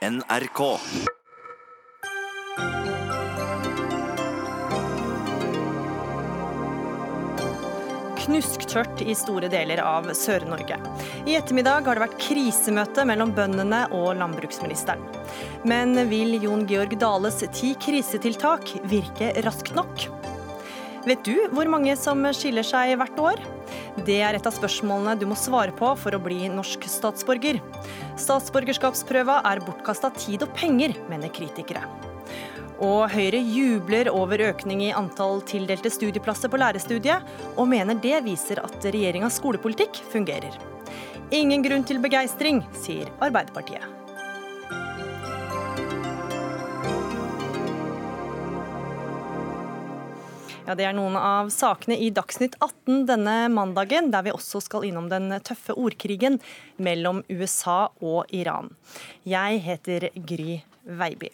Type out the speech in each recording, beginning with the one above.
NRK. knusktørt i store deler av Sør-Norge. I ettermiddag har det vært krisemøte mellom bøndene og landbruksministeren. Men vil Jon Georg Dales ti krisetiltak virke raskt nok? Vet du hvor mange som skiller seg hvert år? Det er et av spørsmålene du må svare på for å bli norsk statsborger. Statsborgerskapsprøva er bortkasta tid og penger, mener kritikere. Og Høyre jubler over økning i antall tildelte studieplasser på lærerstudiet, og mener det viser at regjeringas skolepolitikk fungerer. Ingen grunn til begeistring, sier Arbeiderpartiet. Ja, Det er noen av sakene i Dagsnytt 18 denne mandagen, der vi også skal innom den tøffe ordkrigen mellom USA og Iran. Jeg heter Gry Veiby.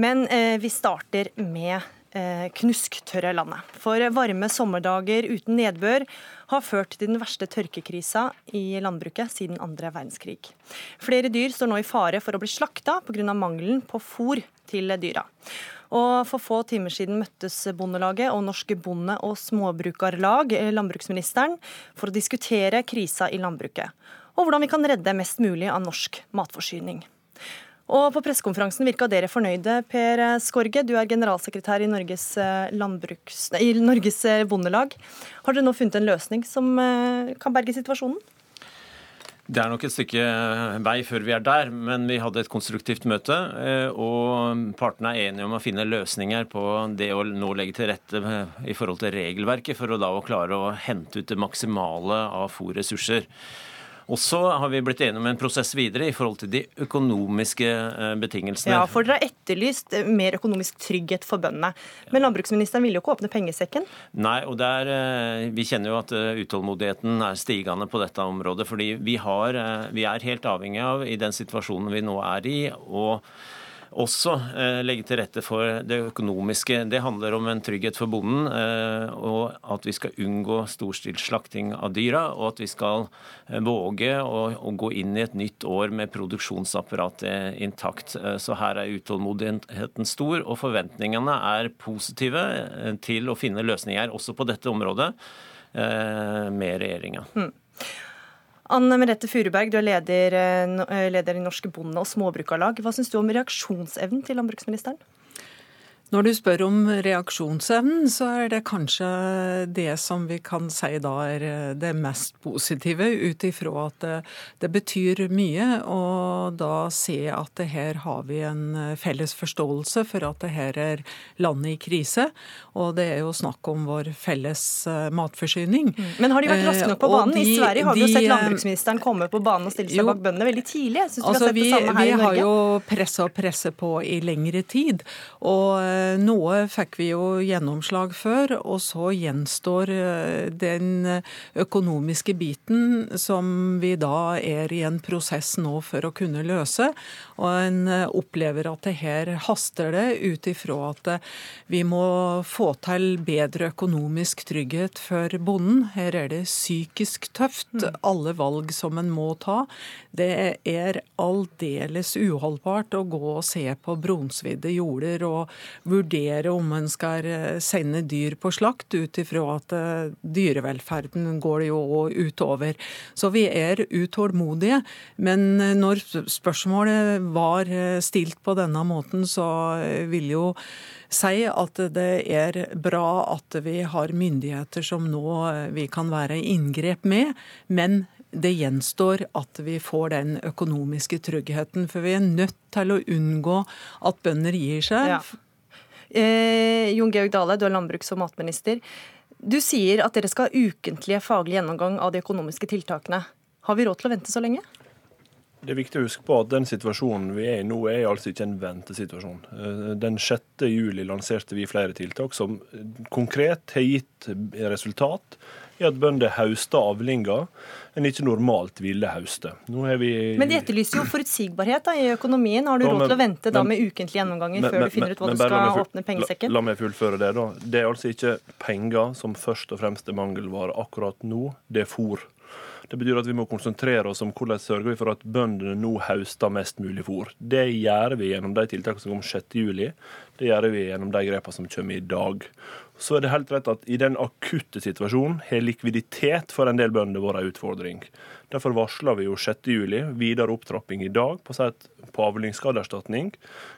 Men eh, vi starter med eh, knusktørre landet. For varme sommerdager uten nedbør har ført til den verste tørkekrisa i landbruket siden andre verdenskrig. Flere dyr står nå i fare for å bli slakta pga. mangelen på fôr til dyra. Og For få timer siden møttes Bondelaget og Norske Bonde- og Småbrukarlag, eh, landbruksministeren, for å diskutere krisa i landbruket. Og hvordan vi kan redde mest mulig av norsk matforsyning. Og På pressekonferansen virka dere fornøyde, Per Skorge. Du er generalsekretær i Norges, landbruks, i Norges eh, Bondelag. Har dere nå funnet en løsning som eh, kan berge situasjonen? Det er nok et stykke vei før vi er der, men vi hadde et konstruktivt møte. Og partene er enige om å finne løsninger på det å nå legge til rette i forhold til regelverket, for å da å klare å hente ut det maksimale av fôrressurser. Og så har vi blitt enige om en prosess videre i forhold til de økonomiske eh, betingelsene. Ja, for dere har etterlyst eh, mer økonomisk trygghet for bøndene. Men landbruksministeren ville jo ikke åpne pengesekken? Nei, og der, eh, vi kjenner jo at utålmodigheten er stigende på dette området. Fordi vi, har, vi er helt avhengig av, i den situasjonen vi nå er i, og også eh, legge til rette for det økonomiske. Det handler om en trygghet for bonden, eh, og at vi skal unngå storstilt slakting av dyra, og at vi skal eh, våge å, gå inn i et nytt år med produksjonsapparatet intakt. Så her er utålmodigheten stor, og forventningene er positive til å finne løsninger også på dette området med regjeringa. Mm. Anne Merete Furuberg, du er leder, eh, leder i Norske Bonde- og Småbrukarlag. Hva syns du om reaksjonsevnen til landbruksministeren? Når du spør om reaksjonsevnen, så er det kanskje det som vi kan si da er det mest positive, ut ifra at det, det, betyr mye. Og da se at det her har vi en felles forståelse for at det her er landet i krise. Og det er jo snakk om vår felles eh, matforsyning. Mm. Men har de vært raske nok på eh, banen? De, I Sverige har vi jo sett landbruksministeren komme på banen og stille seg jo, bak bøndene veldig tidlig. Jeg altså, vi, har, vi har jo pressa og pressa på i lengre tid. og eh, noe fikk vi jo gjennomslag før, og så gjenstår eh, den økonomiske biten som vi da er i en prosess nå for å kunne løse. Og en eh, opplever at det her haster det ut ifra at eh, vi må få til bedre økonomisk trygghet for bonden. Her er det psykisk tøft, mm. alle valg som en må ta. Det er aldeles uholdbart å gå og se på brunsvidde jorder og vurdere om en skal eh, sende dyr på slakt, ut ifra at eh, dyrevelferden går jo utover. Så vi er utålmodige. Men eh, når spørsmålet var stilt på denne måten, så vil jo si at det er bra at vi har myndigheter som nå vi kan være i inngrep med, men det gjenstår at vi får den økonomiske tryggheten. For vi er nødt til å unngå at bønder gir seg. Ja. Eh, Jon Georg Dale, du er landbruks- og matminister. Du sier at dere skal ha ukentlige faglig gjennomgang av de økonomiske tiltakene. Har vi råd til å vente så lenge? Det er viktig å huske på at den situasjonen vi er i nå, er altså ikke en ventesituasjon. Eh, den 6. juli lanserte vi flere tiltak som konkret har gitt resultat i at bønder høster avlinger en ikke normalt ville høste. Vi... Men de etterlyser jo forutsigbarhet da, i økonomien. Har du råd til å vente da med ukentlige gjennomganger men, før du finner ut hva du skal full... åpne pengesekken? La, la, meg fullføre det. da. Det er altså ikke penger som først og fremst er mangelvare akkurat nå, det er fôr. Det betyr at vi må konsentrere oss om hvordan sørger vi for at bøndene nå høster mest mulig fôr. Det gjør vi gjennom de tiltakene som kom 6.7. Det gjør vi gjennom de grepene som kommer i dag. Så er det helt rett at i den akutte situasjonen har likviditet for en del bønder vært en utfordring. Derfor varsla vi jo 6.7 videre opptrapping i dag på, på avlingsskadeerstatning.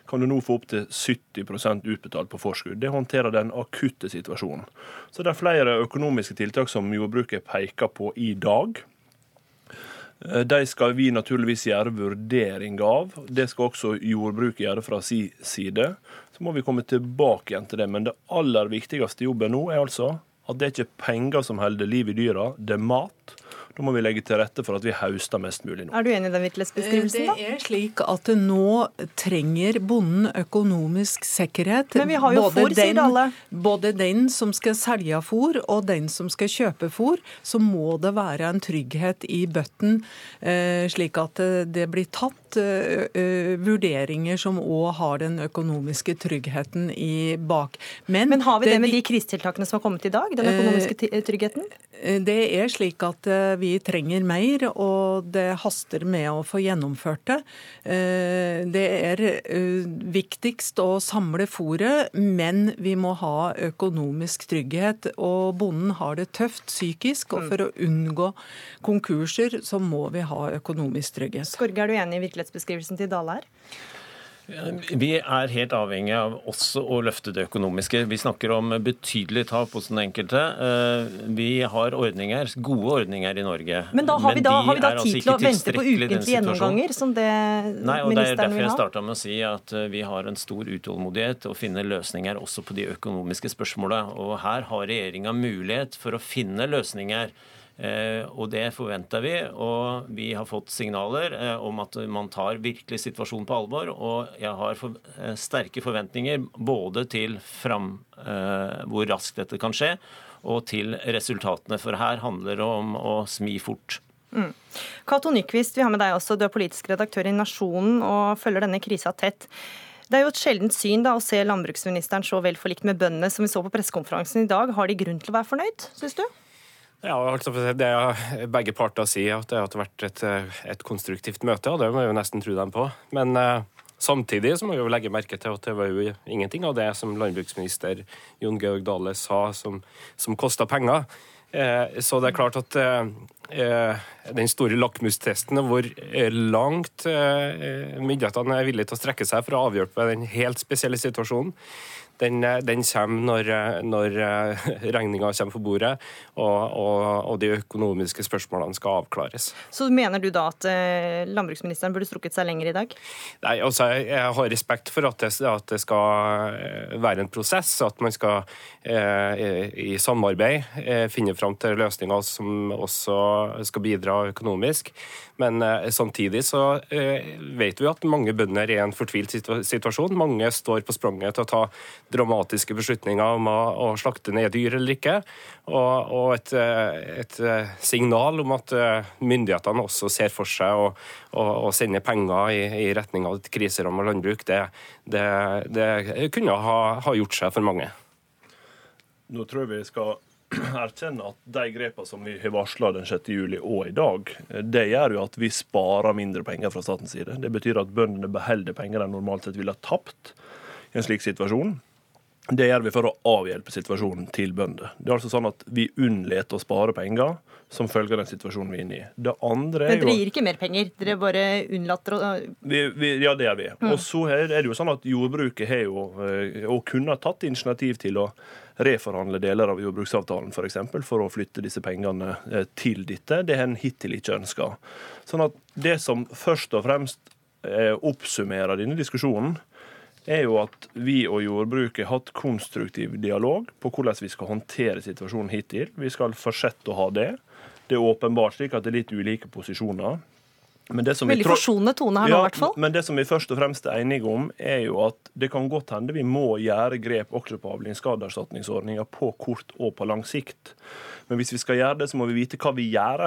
Kan du nå få opptil 70% utbetalt på forskudd. Det håndterer den akutte situasjonen. Så det er flere økonomiske tiltak som jordbruket peker på i dag. Eh, de skal vi naturligvis gjøre vurdering av. Det skal også jordbruket gjøre fra sin side. Så må vi komme tilbake igjen til det. Men det aller viktigste jobben nå er altså at det er ikke penger som holder liv i dyra, det er mat. Da må vi legge til rette for at vi hauster mest mulig nå. Er du enig i den virkelighetsbeskrivelsen, da? Det er slik at nå trenger bonden økonomisk sikkerhet. Men vi har jo fôr, sier alle. Både den som skal selge fôr og den som skal kjøpe fôr, så må det være en trygghet i bøtten, eh, slik at det blir tatt eh, vurderinger som òg har den økonomiske tryggheten i bak. Men, Men har vi det, det med de krisetiltakene som har kommet i dag? Den økonomiske tryggheten? Det er slik at vi vi trenger mer, og det haster med å få gjennomført det. Eh, det er eh, viktigst å samle fôret, men vi må ha økonomisk trygghet. Og bonden har det tøft psykisk, og for å unngå konkurser så må vi ha økonomisk trygghet. Skorge, er du enig i virkelighetsbeskrivelsen til Dale her? Vi er helt avhengig av også å løfte det økonomiske. Vi snakker om betydelig tap hos den enkelte. Eh, vi har ordninger, gode ordninger i Norge. Men da har vi da, har vi da altså tid til å vente på ukentlige gjennomganger, som det Nei, og ministeren vil ha? Det er derfor jeg starta med å si at eh, vi har en stor utålmodighet å finne løsninger også på de økonomiske spørsmålene. Og her har regjeringa mulighet for å finne løsninger og det forventer vi. Og vi har fått signaler eh, om at man tar virkelig situasjonen på alvor. Og jeg har eh, sterke forventninger både til fram, hvor raskt dette kan skje, og til resultatene. For her handler det om å smi fort. Mm. Cato Nyquist, vi har med deg også. Du er politisk redaktør i Nasjonen og følger denne krisa tett. Det er jo et sjeldent syn da, å se landbruksministeren så vel forlikt med bøndene som vi så på pressekonferansen i dag. Har de grunn til å være fornøyd, syns du? Ja, altså det Begge parter sier at det har vært et, et, konstruktivt møte, og det må vi jo nesten tro dem på. Men uh, samtidig så må vi jo legge merke til at det var jo ingenting av det som landbruksminister Jon Georg Dale sa som, som kosta penger. Uh, så det er klart at uh, den store lakmustesten hvor langt myndighetene er villige til å strekke seg for å avhjelpe den helt spesielle situasjonen, den, eh, den kommer når, eh, når eh, regninga kommer på bordet og, og, og, de økonomiske spørsmålene skal avklares. Så mener du da at landbruksministeren burde strukket seg lenger i dag? Nei, altså Jeg har respekt for at det, at det skal være en prosess, at man skal i samarbeid finne fram til løsninger som også skal bidra økonomisk. Men samtidig så vet vi at mange bønder er i en fortvilt situasjon. Mange står på spranget til å ta dramatiske beslutninger om å, slakte ned dyr eller ikke. Og, og et, eh, et, eh, signal om at eh, myndighetene også ser for seg å, å, å sende penger i, i retning av et kriserammet landbruk, det, det, det kunne ha, ha, gjort seg for mange. Nå tror jeg vi skal erkjenne at de grepene som vi har varsla den 6. juli og i dag, det gjør jo at vi sparer mindre penger fra statens side. Det betyr at bøndene beholder penger de normalt sett ville ha tapt i en slik situasjon. Det gjør vi for å avhjelpe situasjonen til bønder. Det er altså sånn at Vi unnlater å spare penger som følge av den situasjonen vi er inne i. Det andre er jo... Men dere gir ikke mer penger? Dere bare unnlater å vi, vi, Ja, det gjør vi. Mm. Og så er det jo sånn at jordbruket har jo, eh, og kunne ha tatt initiativ til å reforhandle deler av jordbruksavtalen f.eks. For, eksempel, for å flytte disse pengene eh, til dette. Det har en hittil ikke ønska. Sånn at det som først og fremst eh, oppsummerer denne diskusjonen, er jo at vi og jordbruket har hatt konstruktiv dialog på hvordan vi skal håndtere situasjonen hittil. Vi skal fortsette å ha det. Det er åpenbart slik at det er litt ulike posisjoner. Veldig forsonende tone her nå, i hvert fall. Men det som vi først og fremst er enige om, er jo at det kan godt hende vi må gjøre grep også på avlingsskadeerstatningsordninga på kort og på lang sikt. Men hvis vi skal gjøre det, så må vi vite hva vi gjør.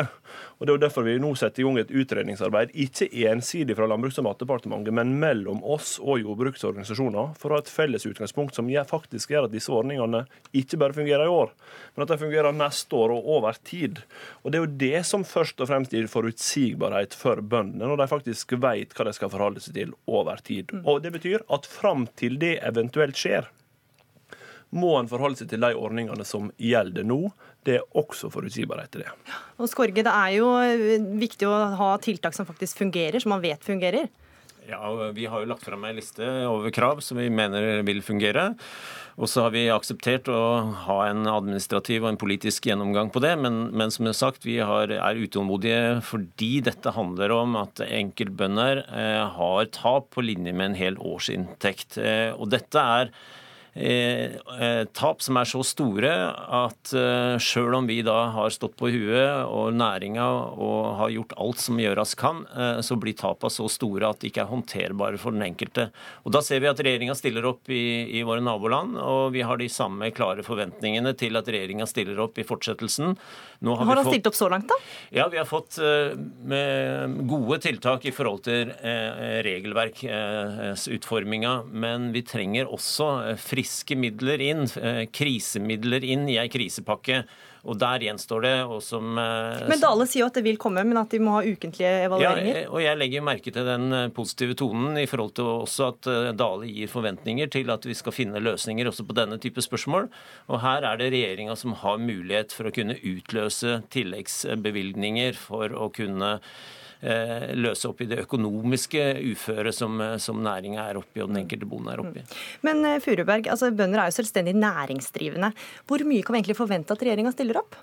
Og Det er jo derfor vi nå setter i gang et utredningsarbeid, ikke ensidig fra Landbruks- og matdepartementet, men mellom oss og jordbruksorganisasjoner, for å ha et felles utgangspunkt som faktisk gjør at disse ordningene ikke bare fungerer i år, men at de fungerer neste år og over tid. Og Det er jo det som først og fremst gir forutsigbarhet for bøndene, når de faktisk vet hva de skal forholde seg til over tid. Og Det betyr at fram til det eventuelt skjer, må en forholde seg til de ordningene som gjelder nå. Det er også forutsigbarhet til det. Og Skorge, Det er jo eh, viktig å ha tiltak som faktisk fungerer, som man vet fungerer. Ja, Vi har jo lagt frem en liste over krav som vi mener vil fungere. Og så har vi akseptert å ha en administrativ og en politisk gjennomgang på det. Men, men som jeg har sagt, vi har, er utålmodige fordi dette handler om at enkeltbønder eh, har tap på linje med en hel årsinntekt. Eh, og dette er tap som er så store at eh, sjøl om vi da har stått på huet og næringa og har gjort alt som gjøres kan, så blir tapene så store at de ikke er håndterbare for den enkelte. Og Da ser vi at regjeringa stiller opp i, i, våre naboland, og vi har de samme klare forventningene til at regjeringa stiller opp i fortsettelsen. Har, har han stilt opp så langt, da? Ja, vi har fått gode tiltak i forhold til regelverksutforminga, men vi trenger også friske friske midler inn, eh, krisemidler inn i ei krisepakke. Og der gjenstår det. Og som, eh, men Dale sier jo at det vil komme, men at de må ha ukentlige evalueringer? Ja, og jeg legger merke til den eh, positive tonen i forhold til også at Dale gir forventninger til at vi skal finne løsninger også på denne type spørsmål. Og her er det regjeringa som har mulighet for å kunne utløse tilleggsbevilgninger for å kunne Eh, løse opp i det økonomiske uføret som, eh, som næringa er oppi, og den enkelte bonde er oppi. Men Fureberg, Furuberg, altså bønder er jo selvstendig næringsdrivende. Hvor mye kan vi egentlig forvente at regjeringa stiller opp?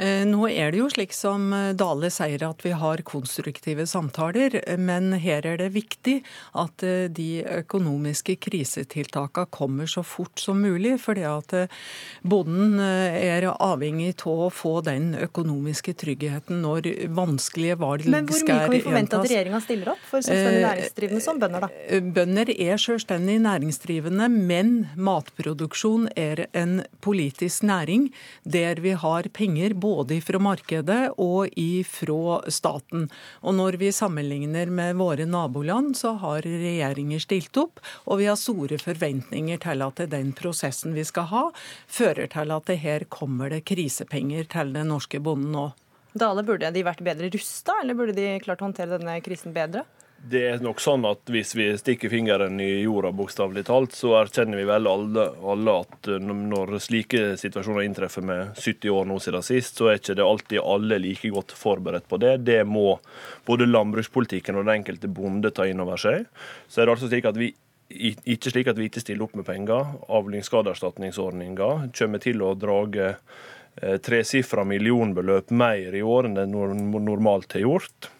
Eh, nå er det jo slik som eh, Dale sier at vi har konstruktive samtaler, men her er det viktig at eh, de økonomiske krisetiltakene kommer så fort som mulig. fordi at bonden er avhengig av å få den økonomiske tryggheten når vanskelige valg skal gjentas. Men hvor mye kan vi forvente at regjeringa stiller opp for selvstendig næringsdrivende som bønder, da? Bønder er selvstendig næringsdrivende, men matproduksjon er en politisk næring der vi har penger. Både fra markedet og fra staten. Og når vi sammenligner med våre naboland, så har regjeringer stilt opp, og vi har store forventninger til at den prosessen vi skal ha, fører til at det her kommer det krisepenger til den norske bonden nå. Dale, Burde de vært bedre rusta, eller burde de klart å håndtere denne krisen bedre? Det er nok sånn at hvis vi stikker fingeren i jorda, bokstavelig talt, så erkjenner vi vel alle, alle, at eh, når slike situasjoner inntreffer med 70 år nå siden sist, så er ikke det alltid alle like godt forberedt på det. Det må både landbrukspolitikken og den enkelte bonde ta inn over seg. Så er det altså slik at vi ikke slik at vi ikke stiller opp med penger. Avlingsskadeerstatningsordninga kommer til å drage eh, tresifra millionbeløp mer i år enn det normalt har gjort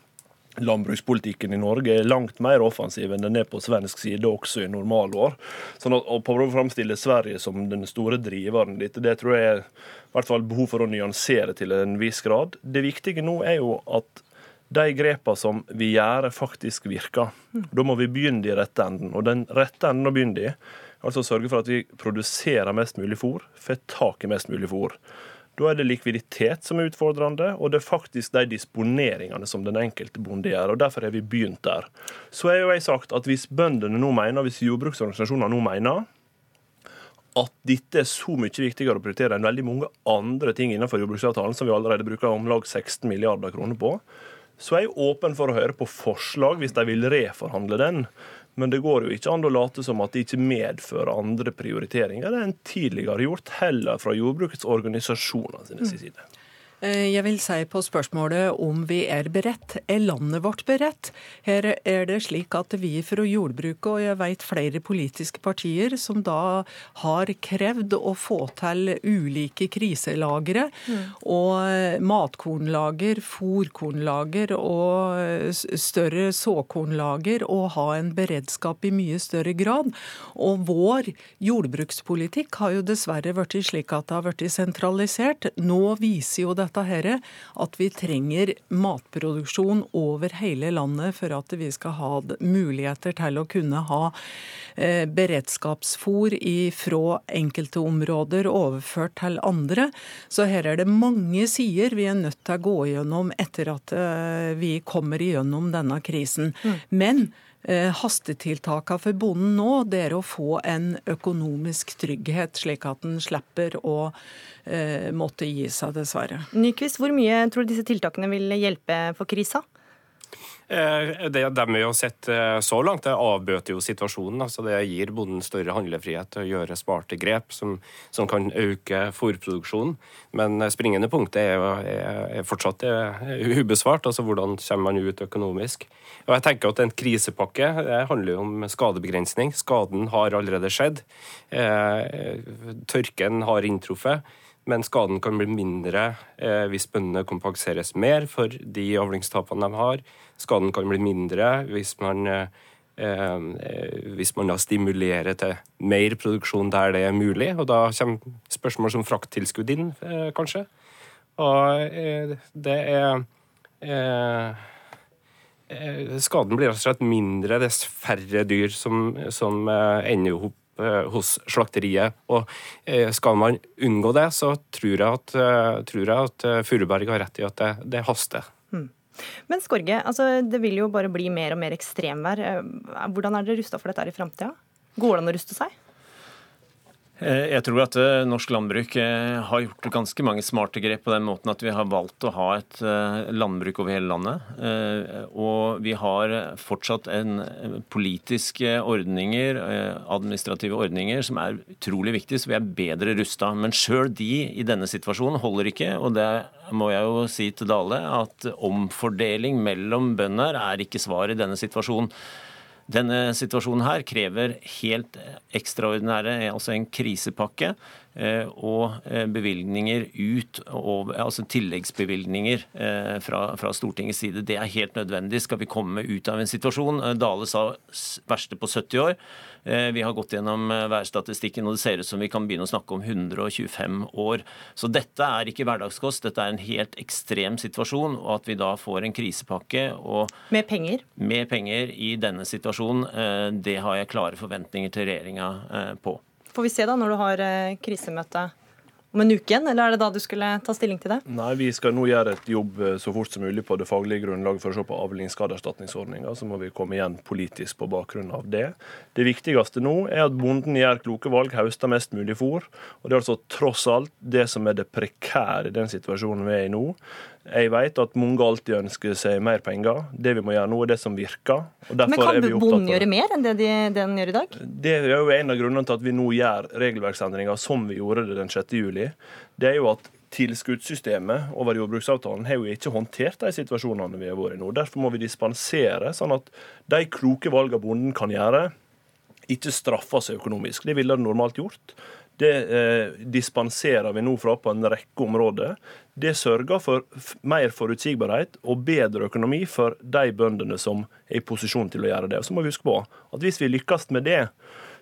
landbrukspolitikken i Norge er langt mer offensiv enn den er på svensk side, også i normalår. Sånn at, Å prøve å framstille Sverige som den store driveren ditt, det tror jeg er i hvert fall behov for å nyansere til en viss grad. Det viktige nå er jo at de grepene som vi gjør, faktisk virker. Da må vi begynne i rette enden. Og den rette enden å begynne i, altså sørge for at vi produserer mest mulig fôr, får tak i mest mulig fôr. Da er det likviditet som er utfordrende, og det er faktisk de disponeringene som den enkelte bonde gjør. og Derfor har vi begynt der. Så har jo jeg sagt at hvis bøndene nå mener, hvis jordbruksorganisasjonene nå mener at dette er så mye viktigere å prioritere enn veldig mange andre ting innenfor jordbruksavtalen, som vi allerede bruker om lag 16 milliarder kroner på, så er jeg åpen for å høre på forslag hvis de vil reforhandle den. Men det går jo ikke an å late som at det ikke medfører andre prioriteringer enn tidligere gjort, heller fra jordbrukets organisasjoner sine side. Eh, jeg vil si på spørsmålet om vi er beredt. Er landet vårt beredt? Her er det slik at vi fra jordbruket, og jeg vet flere politiske partier, som da har krevd å få til ulike kriselagre. Mm. Og matkornlager, fòrkornlager og større såkornlager. Og ha en beredskap i mye større grad. Og vår jordbrukspolitikk har jo dessverre blitt slik at det har blitt sentralisert. Nå viser jo dette dette her, at vi trenger matproduksjon over hele landet for at vi skal ha muligheter til å kunne ha eh, beredskapsfôr fra enkelte områder overført til andre. Så her er det mange sider vi er nødt til å gå gjennom etter at eh, vi kommer igjennom denne krisen. Mm. Men hastetiltakene for bonden nå, det er å få en økonomisk trygghet, slik at en slipper å eh, måtte gi seg, dessverre. Nyquist, hvor mye tror du disse tiltakene vil hjelpe for krisa? Eh, det de vi har sett eh, så langt, det avbøter jo situasjonen. altså Det gir bonden større handlefrihet til å gjøre smarte grep som, som kan øke fôrproduksjonen. Men springende punktet er, er, er fortsatt ubesvart. altså Hvordan kommer man ut økonomisk? Og jeg tenker at En krisepakke det handler jo om skadebegrensning. Skaden har allerede skjedd. Eh, tørken har inntruffet men skaden kan bli mindre eh, hvis bøndene kompenseres mer for de avlingstapene de har. Skaden kan bli mindre hvis man, eh, eh, hvis man da stimulerer til mer produksjon der det er mulig. Og da kommer spørsmål som frakttilskudd inn, eh, kanskje. Og eh, det er eh, Skaden blir rett og slett mindre dess færre dyr som, som ender opp hos slakteriet. Og eh, skal man unngå det, så tror jeg at, eh, tror at Furuberg har rett i at det, det haster. Hmm. Men Skorge, altså, det vil jo bare bli mer og mer ekstremvær. Hvordan er dere rusta for dette i framtida? Går det an å ruste seg? Eh, jeg tror at eh, norsk landbruk eh, har gjort ganske mange smarte grep på den måten at vi har valgt å ha et landbruk over hele landet. Og vi har fortsatt en politiske ordninger, administrative ordninger, som er utrolig viktige, så vi er bedre rusta. Men sjøl de i denne situasjonen holder ikke. og det må jeg jo si til Dale at omfordeling mellom bønder er ikke svar i denne situasjonen. Denne situasjonen her krever helt ekstraordinære, altså en krisepakke. Eh, og eh, bevilgninger ut, altså tilleggsbevilgninger eh, fra, fra, Stortingets side. Det er helt nødvendig skal vi komme ut av en situasjon. Dale sa verste på 70 år. Vi har gått gjennom værstatistikken, og det ser ut som vi kan begynne å snakke om 125 år. Så dette er ikke hverdagskost, dette er en helt ekstrem situasjon. Og at vi da får en krisepakke og Med penger? Med penger i denne situasjonen, det har jeg klare forventninger til regjeringa på. Får vi se da når du har eh, krisemøte om en uke igjen, eller er det da du skulle ta stilling til det? Nei, Vi skal nå gjøre et jobb eh, så fort som mulig på det faglige grunnlaget for å se på avlingsskadeerstatningsordninga. Så må vi komme igjen politisk på bakgrunn av det. Det viktigste nå er at bonden gjør kloke valg, høster mest mulig fôr. Og det er altså tross alt det som er det prekære i den situasjonen vi er i nå. Jeg vet at mange alltid ønsker seg mer penger. Det vi må gjøre nå, er det som virker. Men kan bonden gjøre mer enn det de, den gjør i dag? Det er jo en av grunnene til at vi nå gjør regelverksendringer som vi gjorde det den 6. juli. Det er jo at tilskuddssystemet over jordbruksavtalen har jo ikke håndtert de situasjonene vi har vært i nå. Derfor må vi dispensere, sånn at de kloke valgene bonden kan gjøre, ikke straffer seg økonomisk. Det ville det normalt gjort. Det eh, dispenserer vi nå fra på en rekke områder. Det sørger for mer forutsigbarhet og bedre økonomi for de bøndene som er i posisjon til å gjøre det. Og så må vi huske på at hvis vi lykkes med det,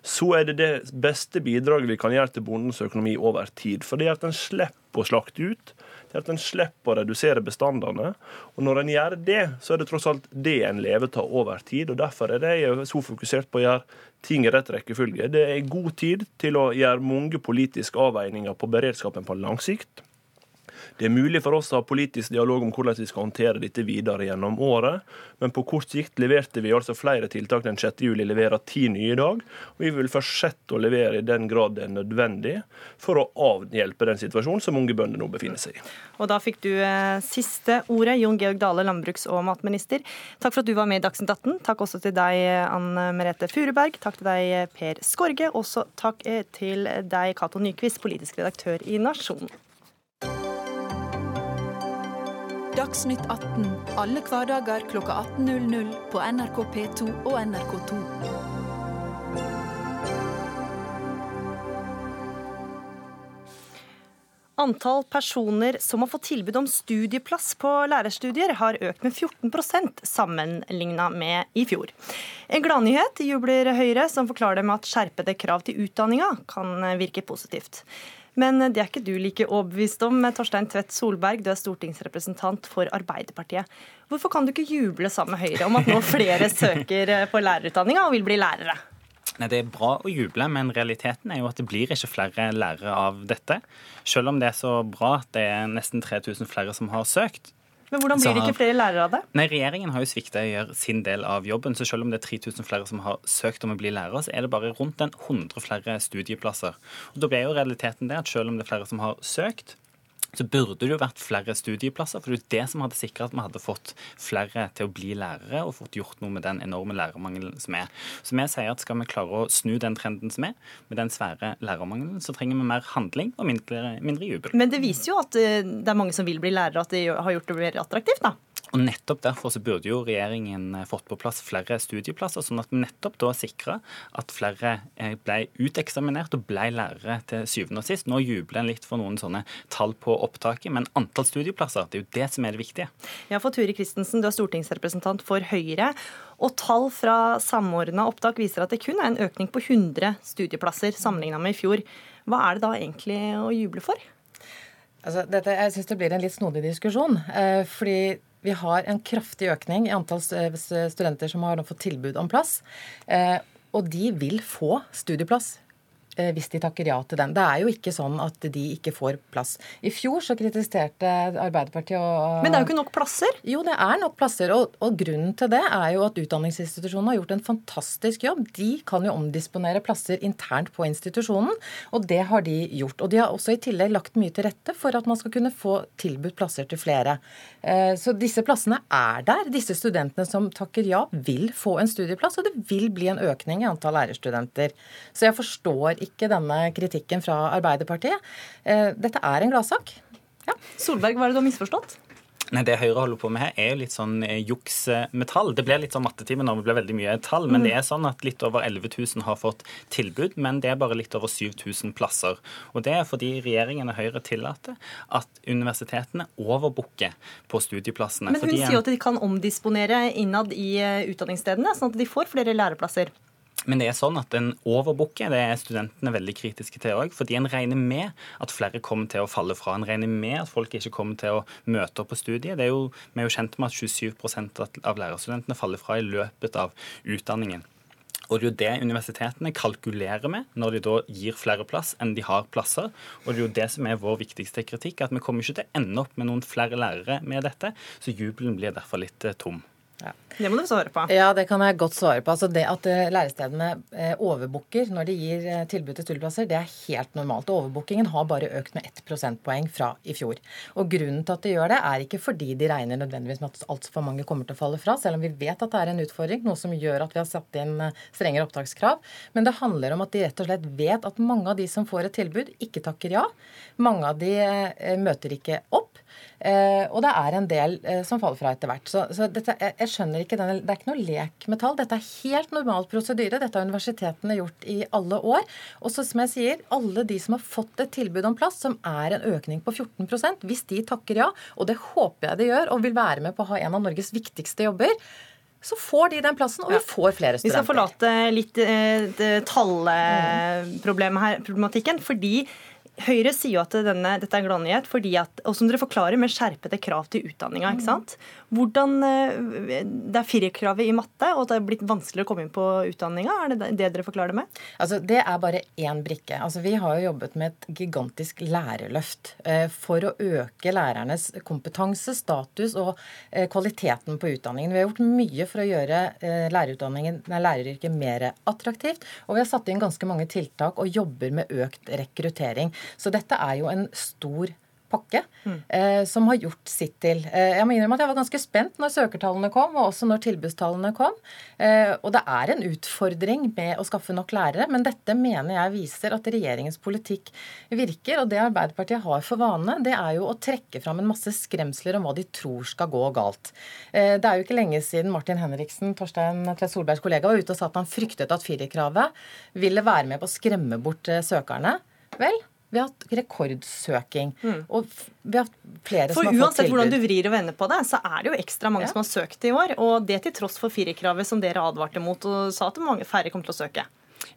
så er det det beste bidraget vi kan gjøre til bondens økonomi over tid. For det er at en slipper å slakte ut er at en slipper å redusere bestandene. Og når en gjør det, så er det tross alt det en lever av over tid. og Derfor er det jeg så fokusert på å gjøre ting i rett rekkefølge. Det er god tid til å gjøre mange politiske avveininger på beredskapen på lang sikt. Det er mulig for oss å ha politisk dialog om hvordan vi skal håndtere dette videre gjennom året, men på kort sikt leverte vi altså flere tiltak den 6. juli, leverer ti nye i dag. Og vi vil fortsette å levere i den grad det er nødvendig for å avhjelpe den situasjonen som unge bønder nå befinner seg i. Og da fikk du eh, siste ordet, Jon Georg Dale, landbruks- og matminister. Takk for at du var med i Dagsnytt 18. Takk også til deg, Anne Merete Furuberg. Takk til deg, Per Skorge. Også takk eh, til deg, Cato Nyquist, politisk redaktør i Nasjonen. Dagsnytt 18 alle hverdager kl 18.00 på NRK P2 og NRK2. Antall personer som har fått tilbud om studieplass på lærerstudier, har økt med 14% sammenligna med i fjor. En gladnyhet jubler Høyre, som forklarer det med at skjerpede krav til utdanninga kan virke positivt. Men det er ikke du like overbevist om. Torstein Tvedt Solberg, du er stortingsrepresentant for Arbeiderpartiet. Hvorfor kan du ikke juble sammen med Høyre om at nå flere søker på lærerutdanninga og vil bli lærere? Nei, Det er bra å juble, men realiteten er jo at det blir ikke flere lærere av dette. Selv om det er så bra at det er nesten 3000 flere som har søkt. Men hvordan blir det ikke flere lærere av det? Nei, Regjeringen har jo svikta i å gjøre sin del av jobben. Så selv om det er 3000 flere som har søkt om å bli lærere, så er det bare rundt en 100 flere studieplasser. Og Da blir jo realiteten det at selv om det er flere som har søkt, så burde det jo vært flere studieplasser. For det er jo det som hadde sikra at vi hadde fått flere til å bli lærere og fått gjort noe med den enorme lærermangelen som er. Så vi sier at skal vi klare å snu den trenden som er, med den svære lærermangelen, så trenger vi mer handling og mindre, mindre jubel. Men det viser jo at eh, det er mange som vil bli lærere, at det har gjort det mer attraktivt, da. Og Nettopp derfor så burde jo regjeringen eh, fått på plass flere studieplasser, sånn at vi nettopp da sikra at flere eh, ble uteksaminert og ble lærere til syvende og sist. Nå jubler en litt for noen sånne tall på opptaket, men antall studieplasser det er jo det som er det viktige. Ja, for Turi Christensen, du er stortingsrepresentant for Høyre. Og tall fra Samordna opptak viser at det kun er en økning på 100 studieplasser sammenligna med i fjor. Hva er det da egentlig å juble for? Altså, dette, jeg syns det blir en litt snodig diskusjon. Eh, fordi vi har en kraftig økning i antall studenter som har fått tilbud om plass. Eh, og de vil få studieplass Eh, hvis de takker ja til den. Det er jo ikke sånn at de ikke får plass. I fjor så kritiserte Arbeiderpartiet og Men det er jo ikke nok plasser? Jo, det er nok plasser. Og, og grunnen til det er jo at utdanningsinstitusjonene har gjort en fantastisk jobb. De kan jo omdisponere plasser internt på institusjonen, og det har de gjort. Og de har også i tillegg lagt mye til rette for at man skal kunne få tilbudt plasser til flere. Eh, så disse plassene er der. Disse studentene som takker ja, vil få en studieplass, og det vil bli en økning i antall lærerstudenter. Så jeg forstår ikke ikke denne kritikken fra Arbeiderpartiet. Eh, dette er en gladsak. Ja. Solberg, hva er det du har misforstått? Nei, Det Høyre holder på med her, er jo litt sånn eh, juks med tall. Det blir litt sånn mattetime når det blir veldig mye tall, men mm. det er sånn at litt over 11 000 har fått tilbud, men det er bare litt over 7000 plasser. Og Det er fordi regjeringen og Høyre tillater at universitetene overbooker på studieplassene. Men hun sier jo at de kan omdisponere innad i eh, utdanningsstedene, sånn at de får flere læreplasser. Men det er sånn at en overbooker det er studentene veldig kritiske til òg. Fordi en regner med at flere kommer til å falle fra. En regner med at folk ikke kommer til å møte opp på studiet. Er jo, vi er jo kjent med at 27% av lærerstudentene faller fra i løpet av utdanningen. Og det er jo det universitetene kalkulerer med når de da gir flere plass enn de har plasser. Og det er jo det som er vår viktigste kritikk, at vi kommer ikke til å ende opp med noen flere lærere med dette. Så jubelen blir derfor litt eh, tom. Ja. Det må du svare på. Ja, det kan jeg godt svare på. Altså det At eh, lærestedene eh, overbooker når de gir eh, tilbud til studieplasser, det er helt normalt. Overbookingen har bare økt med ett prosentpoeng fra i fjor. Og Grunnen til at de gjør det, er ikke fordi de regner nødvendigvis med at altfor mange kommer til å falle fra, selv om vi vet at det er en utfordring, noe som gjør at vi har satt inn strengere opptakskrav. Men det handler om at de rett og slett vet at mange av de som får et tilbud, ikke takker ja. Mange av de møter ikke opp. Eh, og det er en del eh, som faller fra etter hvert. Så, så dette, jeg, jeg, skjønner ikke denne, Det er ikke noe lek med tall. Dette er helt normal prosedyre. Dette har universitetene gjort i alle år. Og så som jeg sier, alle de som har fått et tilbud om plass, som er en økning på 14% hvis de takker ja, og det håper jeg de gjør, og vil være med på å ha en av Norges viktigste jobber, så får de den plassen, og vi får flere studenter. Vi skal forlate litt eh, tallproblematikken fordi Høyre sier jo at denne, dette er en gladnyhet, fordi at, og som dere forklarer, med skjerpede krav til utdanninga. ikke sant? Hvordan, eh, Det er firerkravet i matte, og det er blitt vanskeligere å komme inn på utdanninga. Er det det dere forklarer det med? Altså, Det er bare én brikke. Altså, Vi har jo jobbet med et gigantisk lærerløft eh, for å øke lærernes kompetanse, status og eh, kvaliteten på utdanningen. Vi har gjort mye for å gjøre lærerutdanningen, nei, læreryrket mer attraktivt. Og vi har satt inn ganske mange tiltak og jobber med økt rekruttering. Så dette er jo en stor pakke mm. eh, som har gjort sitt til. Eh, jeg må innrømme at jeg var ganske spent når søkertallene kom, og også når tilbudstallene kom. Eh, og det er en utfordring med å skaffe nok lærere, men dette mener jeg viser at regjeringens politikk virker. Og det Arbeiderpartiet har for vane, det er jo å trekke fram en masse skremsler om hva de tror skal gå galt. Eh, det er jo ikke lenge siden Martin Henriksen, Torstein Tvedt Solbergs kollega, var ute og sa at han fryktet at firerkravet ville være med på å skremme bort eh, søkerne. Vel, vi har hatt rekordsøking. Mm. Og vi har hatt flere for som har fått tilbud. Uansett hvordan du vrir og vender på det, så er det jo ekstra mange ja. som har søkt i år. Og det til tross for firerkravet som dere advarte mot og sa at mange færre kom til å søke.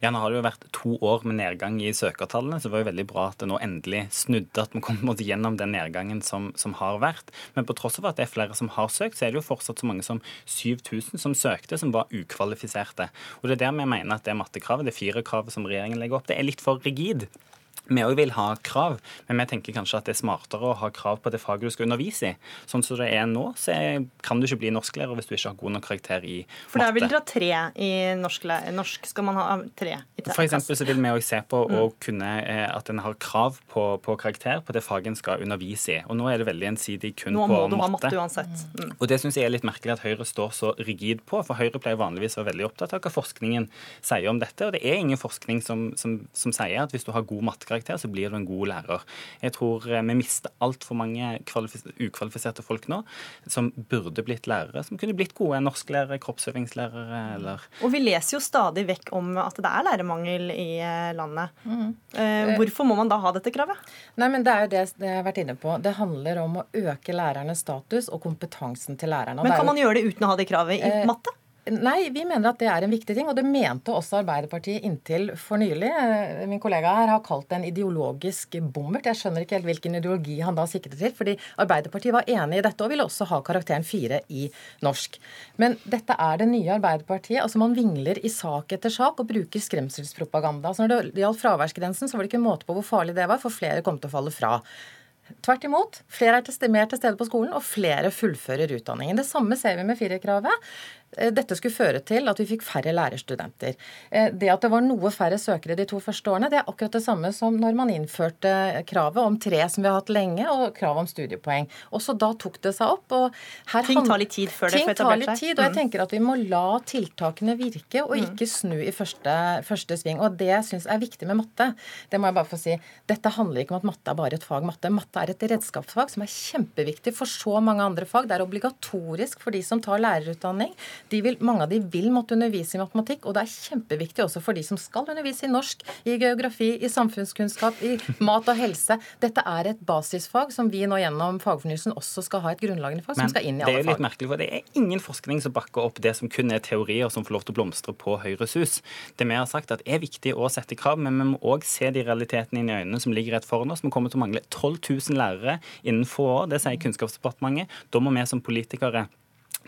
Ja, Nå har det jo vært to år med nedgang i søkertallene, så det var jo veldig bra at det nå endelig snudde. At vi kom gjennom den nedgangen som, som, har vært. Men på tross av at det er flere som har søkt, så er det jo fortsatt så mange som 7000 som søkte, som var ukvalifiserte. Og Det er der vi mener at det mattekravet, det firerkravet som regjeringen legger opp, det er litt for rigid. Vi òg vil ha krav, men vi tenker kanskje at det er smartere å ha krav på det faget du skal undervise i. Sånn som det er nå, så kan du ikke bli norsklærer hvis du ikke har god nok karakter i matte. For der vil dere ha tre i norsk. Norsk skal man ha tre i For eksempel så vil vi òg se på mm. kunne, eh, at en har krav på, på, karakter på det faget en skal undervise i. Og nå er det veldig ensidig kun på matte. Nå må du ha matte uansett. Mm. Og det syns jeg er litt merkelig at Høyre står så rigid på, for Høyre pleier vanligvis å være veldig opptatt av hva forskningen sier om dette. Og det er ingen forskning som, som, som sier at hvis du har god mattekarakter, karakter, så blir du en god lærer. Jeg tror eh, vi mister altfor mange ukvalifiserte folk nå som burde blitt lærere, som kunne blitt gode norsklærere, kroppsøvingslærere eller Og vi leser jo stadig vekk om at det er lærermangel i eh, landet. Mm. Eh, hvorfor må man da ha dette kravet? Nei, men Det er jo det jeg har vært inne på. Det handler om å øke lærernes status og kompetansen til lærerne. Men kan man gjøre det uten å ha det kravet i eh, matte? Nei, vi mener at det er en viktig ting, og det mente også Arbeiderpartiet inntil for nylig. Eh, min kollega her har kalt det en ideologisk bommert. Jeg skjønner ikke helt hvilken ideologi han da siktet til, fordi Arbeiderpartiet var enig i dette og ville også ha karakteren fire i norsk. Men dette er det nye Arbeiderpartiet. altså Man vingler i sak etter sak og bruker skremselspropaganda. Så når det gjaldt fraværsgrensen, så var det ikke måte på hvor farlig det var, for flere kom til å falle fra. Tvert imot. Flere er mer til stede på skolen, og flere fullfører utdanningen. Det samme ser vi med firerkravet. Eh, dette skulle føre til at vi fikk færre lærerstudenter. Eh, det at det var noe færre søkere de to første årene, det er akkurat det samme som når man innførte kravet om tre, som vi har hatt lenge, og kravet om studiepoeng. Også da tok det seg opp. ting tar litt tid før det får etablert seg? Tid, og jeg mm. tenker at vi må la tiltakene virke, og mm. ikke snu i første, første sving. Og det jeg syns er viktig med matte, det må jeg bare få si, dette handler ikke om at matte er bare et fag matte. Matte er et redskapsfag som er kjempeviktig for så mange andre fag. Det er obligatorisk for de som tar lærerutdanning vil, mange av de vil måtte undervise i matematikk, og det er kjempeviktig også for de som skal undervise i norsk, i geografi, i samfunnskunnskap, i mat og helse. Dette er et basisfag som vi nå gjennom fagfornyelsen også skal ha et grunnlagende fag Men, som skal inn i alle fag. Det er jo litt merkelig, for det er ingen forskning som bakker opp det som kun er teorier som får lov til å blomstre på Høyres hus. Det vi har sagt at er viktig å sette krav, men vi må òg se de realitetene inn i øynene som ligger rett foran oss. Vi kommer til å mangle 12 000 lærere innen få år. Det sier Kunnskapsdepartementet. Da må vi som politikere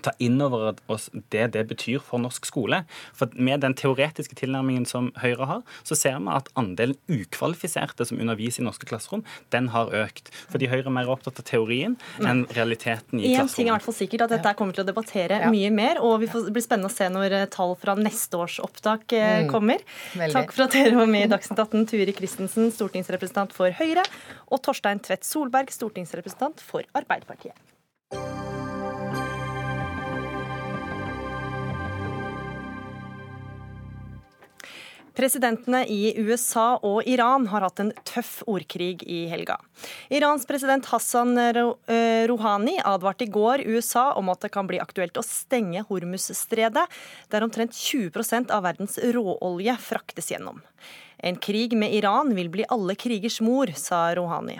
ta inn over oss det det betyr for norsk skole. For Med den teoretiske tilnærmingen som Høyre har, så ser vi at andelen ukvalifiserte som underviser i norske klasserom, den har økt. Fordi Høyre er mer opptatt av teorien enn realiteten i klasserommet. En ting er i hvert fall sikkert at dette kommer til å debattere ja. mye mer, og vi får, blir spennende å se når eh, tall fra neste års opptak eh, mm. kommer. Veldig. Takk for at dere var med i Dagsnytt 18, Turi Christensen, stortingsrepresentant for Høyre, og Torstein Tvedt Solberg, stortingsrepresentant for Arbeiderpartiet. Presidentene i USA og Iran har hatt en tøff ordkrig i helga. Irans president Hassan eh, Rouhani advarte i går USA om at det kan bli aktuelt å stenge Hormuz-stredet, der omtrent 20% av verdens råolje fraktes gjennom. En krig med Iran vil bli alle krigers mor, sa Rouhani.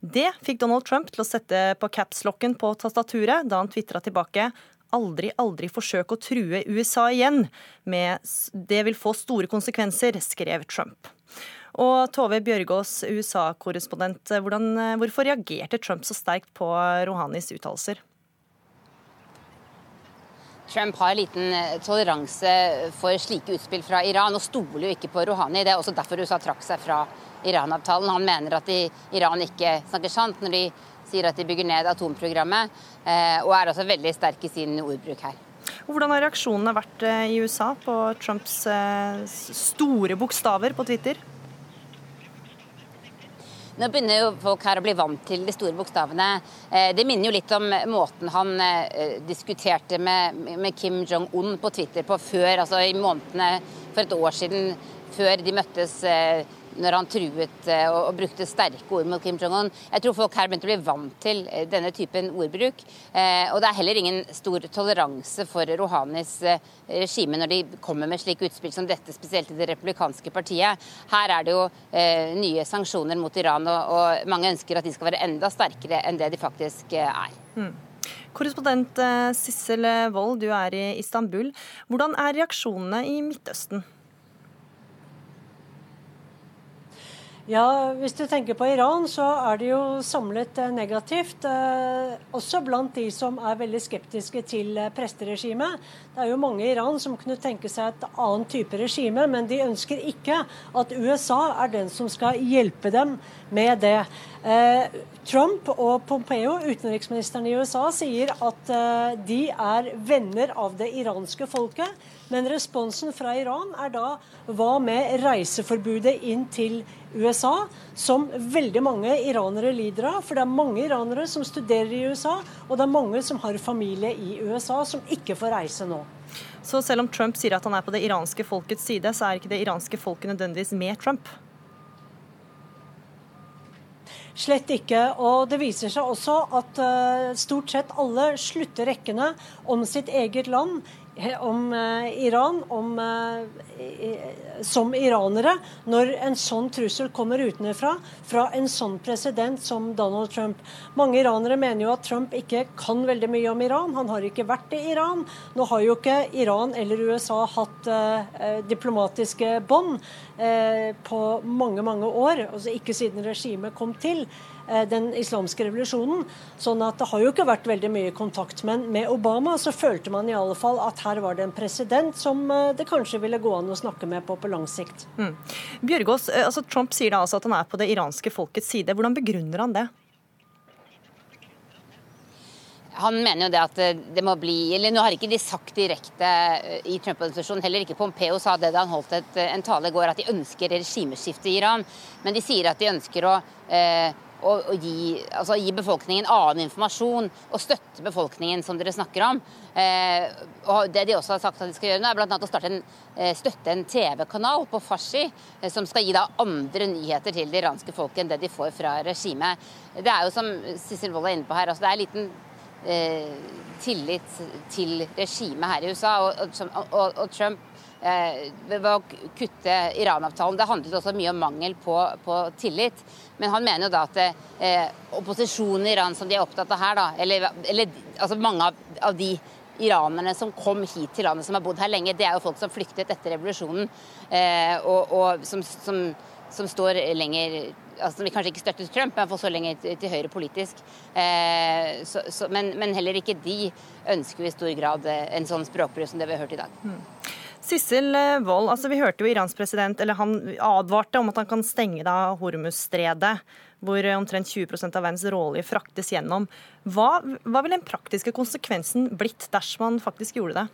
Det fikk Donald Trump til å sette på capslocken på tastaturet da han tvitra tilbake aldri, aldri forsøke å true USA igjen med 'det vil få store konsekvenser', skrev Trump. Og Tove Bjørgaas, USA-korrespondent, hvorfor reagerte Trump så sterkt på Rohanis uttalelser? Trump har liten eh, toleranse for slike utspill fra Iran, og stoler jo ikke på Rouhani. Det er også derfor USA trakk seg fra Iran-avtalen. Han mener at Iran ikke snakker sant når de sier at de bygger ned atomprogrammet, eh, og er også veldig sterk i sin ordbruk her. Hvordan har reaksjonene vært eh, i USA på Trumps eh, store bokstaver på Twitter? Nå begynner jo folk her å bli vant til de store bokstavene. Det minner jo litt om måten han diskuterte med, Kim Jong-un på Twitter på før, altså i månedene for et år siden, før de møttes når han truet eh, og, brukte sterke ord mot Kim Jong-un. Jeg tror folk her begynte å bli vant til eh, denne typen ordbruk. Eh, og det er heller ingen stor toleranse for Rohanis regime når de kommer med slike utspill som dette, spesielt i det republikanske partiet. Her er det jo nye sanksjoner mot Iran, og mange ønsker at de skal være enda sterkere enn det de faktisk er. Mm. Korrespondent Sissel Wold, du er i Istanbul. Hvordan er reaksjonene i Midtøsten? Ja, Hvis du tenker på Iran, så er det jo samlet eh, negativt. Eh, også blant de som er veldig skeptiske til eh, presteregimet. Det er jo mange i Iran som kunne tenke seg et annet type regime, men de ønsker ikke at USA er den som skal hjelpe dem med det. Trump og Pompeo, utenriksministeren i USA, sier at de er venner av det iranske folket. Men responsen fra Iran er da hva med reiseforbudet inn til USA, som veldig mange iranere lider av. For det er mange iranere som studerer i USA, og det er mange som har familie i USA, som ikke får reise nå. Så selv om Trump sier at han er på det iranske folkets side, så er ikke det iranske folket nødvendigvis med Trump? Slett ikke. Og det viser seg også at uh, stort sett alle slutter rekkene om sitt eget land om eh, Iran om, eh, som iranere når en sånn trussel kommer utenfra fra en sånn president som Donald Trump. Mange iranere mener jo at Trump ikke kan veldig mye om Iran. Han har ikke vært i Iran. Nå har jo ikke Iran eller USA hatt eh, diplomatiske bånd på mange, mange år. Altså ikke siden regimet kom til. Eh, den islamske revolusjonen. Sånn at det har jo ikke vært veldig mye kontakt. Men med Obama så følte man i alle fall at her var det en president som eh, det kanskje ville gå an å snakke med på på lang sikt. Mm. Bjørgås, eh, altså Trump sier da altså at han er på det iranske folkets side. Hvordan begrunner han det? Han mener jo det at det må bli eller Nå har ikke de sagt direkte i Trump-administrasjonen, heller ikke Pompeo sa det da han holdt et, en tale i går, at de ønsker regimeskifte i Iran. Men de sier at de ønsker å eh, å, å gi, altså, gi, befolkningen annen informasjon og støtte befolkningen, som dere snakker om. Eh, og Det de også har sagt at de skal gjøre nå, er bl.a. å starte en, eh, støtte en TV-kanal på farsi, eh, som skal gi da andre nyheter til det iranske folket enn det de får fra regimet. Det er jo som Sissel Wold er inne på her, altså det er en liten eh, tillit til regimet her i USA. og, og, og Trump ved å kutte Iran-avtalen. Det handlet også mye om mangel på, på, tillit. Men han mener jo da at eh, opposisjonen i Iran som de er opptatt av her, da, eller, eller altså mange av, av, de iranerne som kom hit til landet, som har bodd her lenge, det er jo folk som flyktet etter revolusjonen, eh, og, og som, som, som, står lenger altså Som kanskje ikke støttet Trump, men iallfall så lenger til, til høyre politisk. Eh, så, så, men, men, heller ikke de ønsker i stor grad eh, en sånn språkbruk som det vi har hørt i dag. Mm. Sissel eh, Wold, altså vi hørte jo Irans president eller han advarte om at han kan stenge da Hormuz-stredet, hvor omtrent 20% av verdens råolje fraktes gjennom. Hva, hva ville den praktiske konsekvensen blitt dersom han faktisk gjorde det?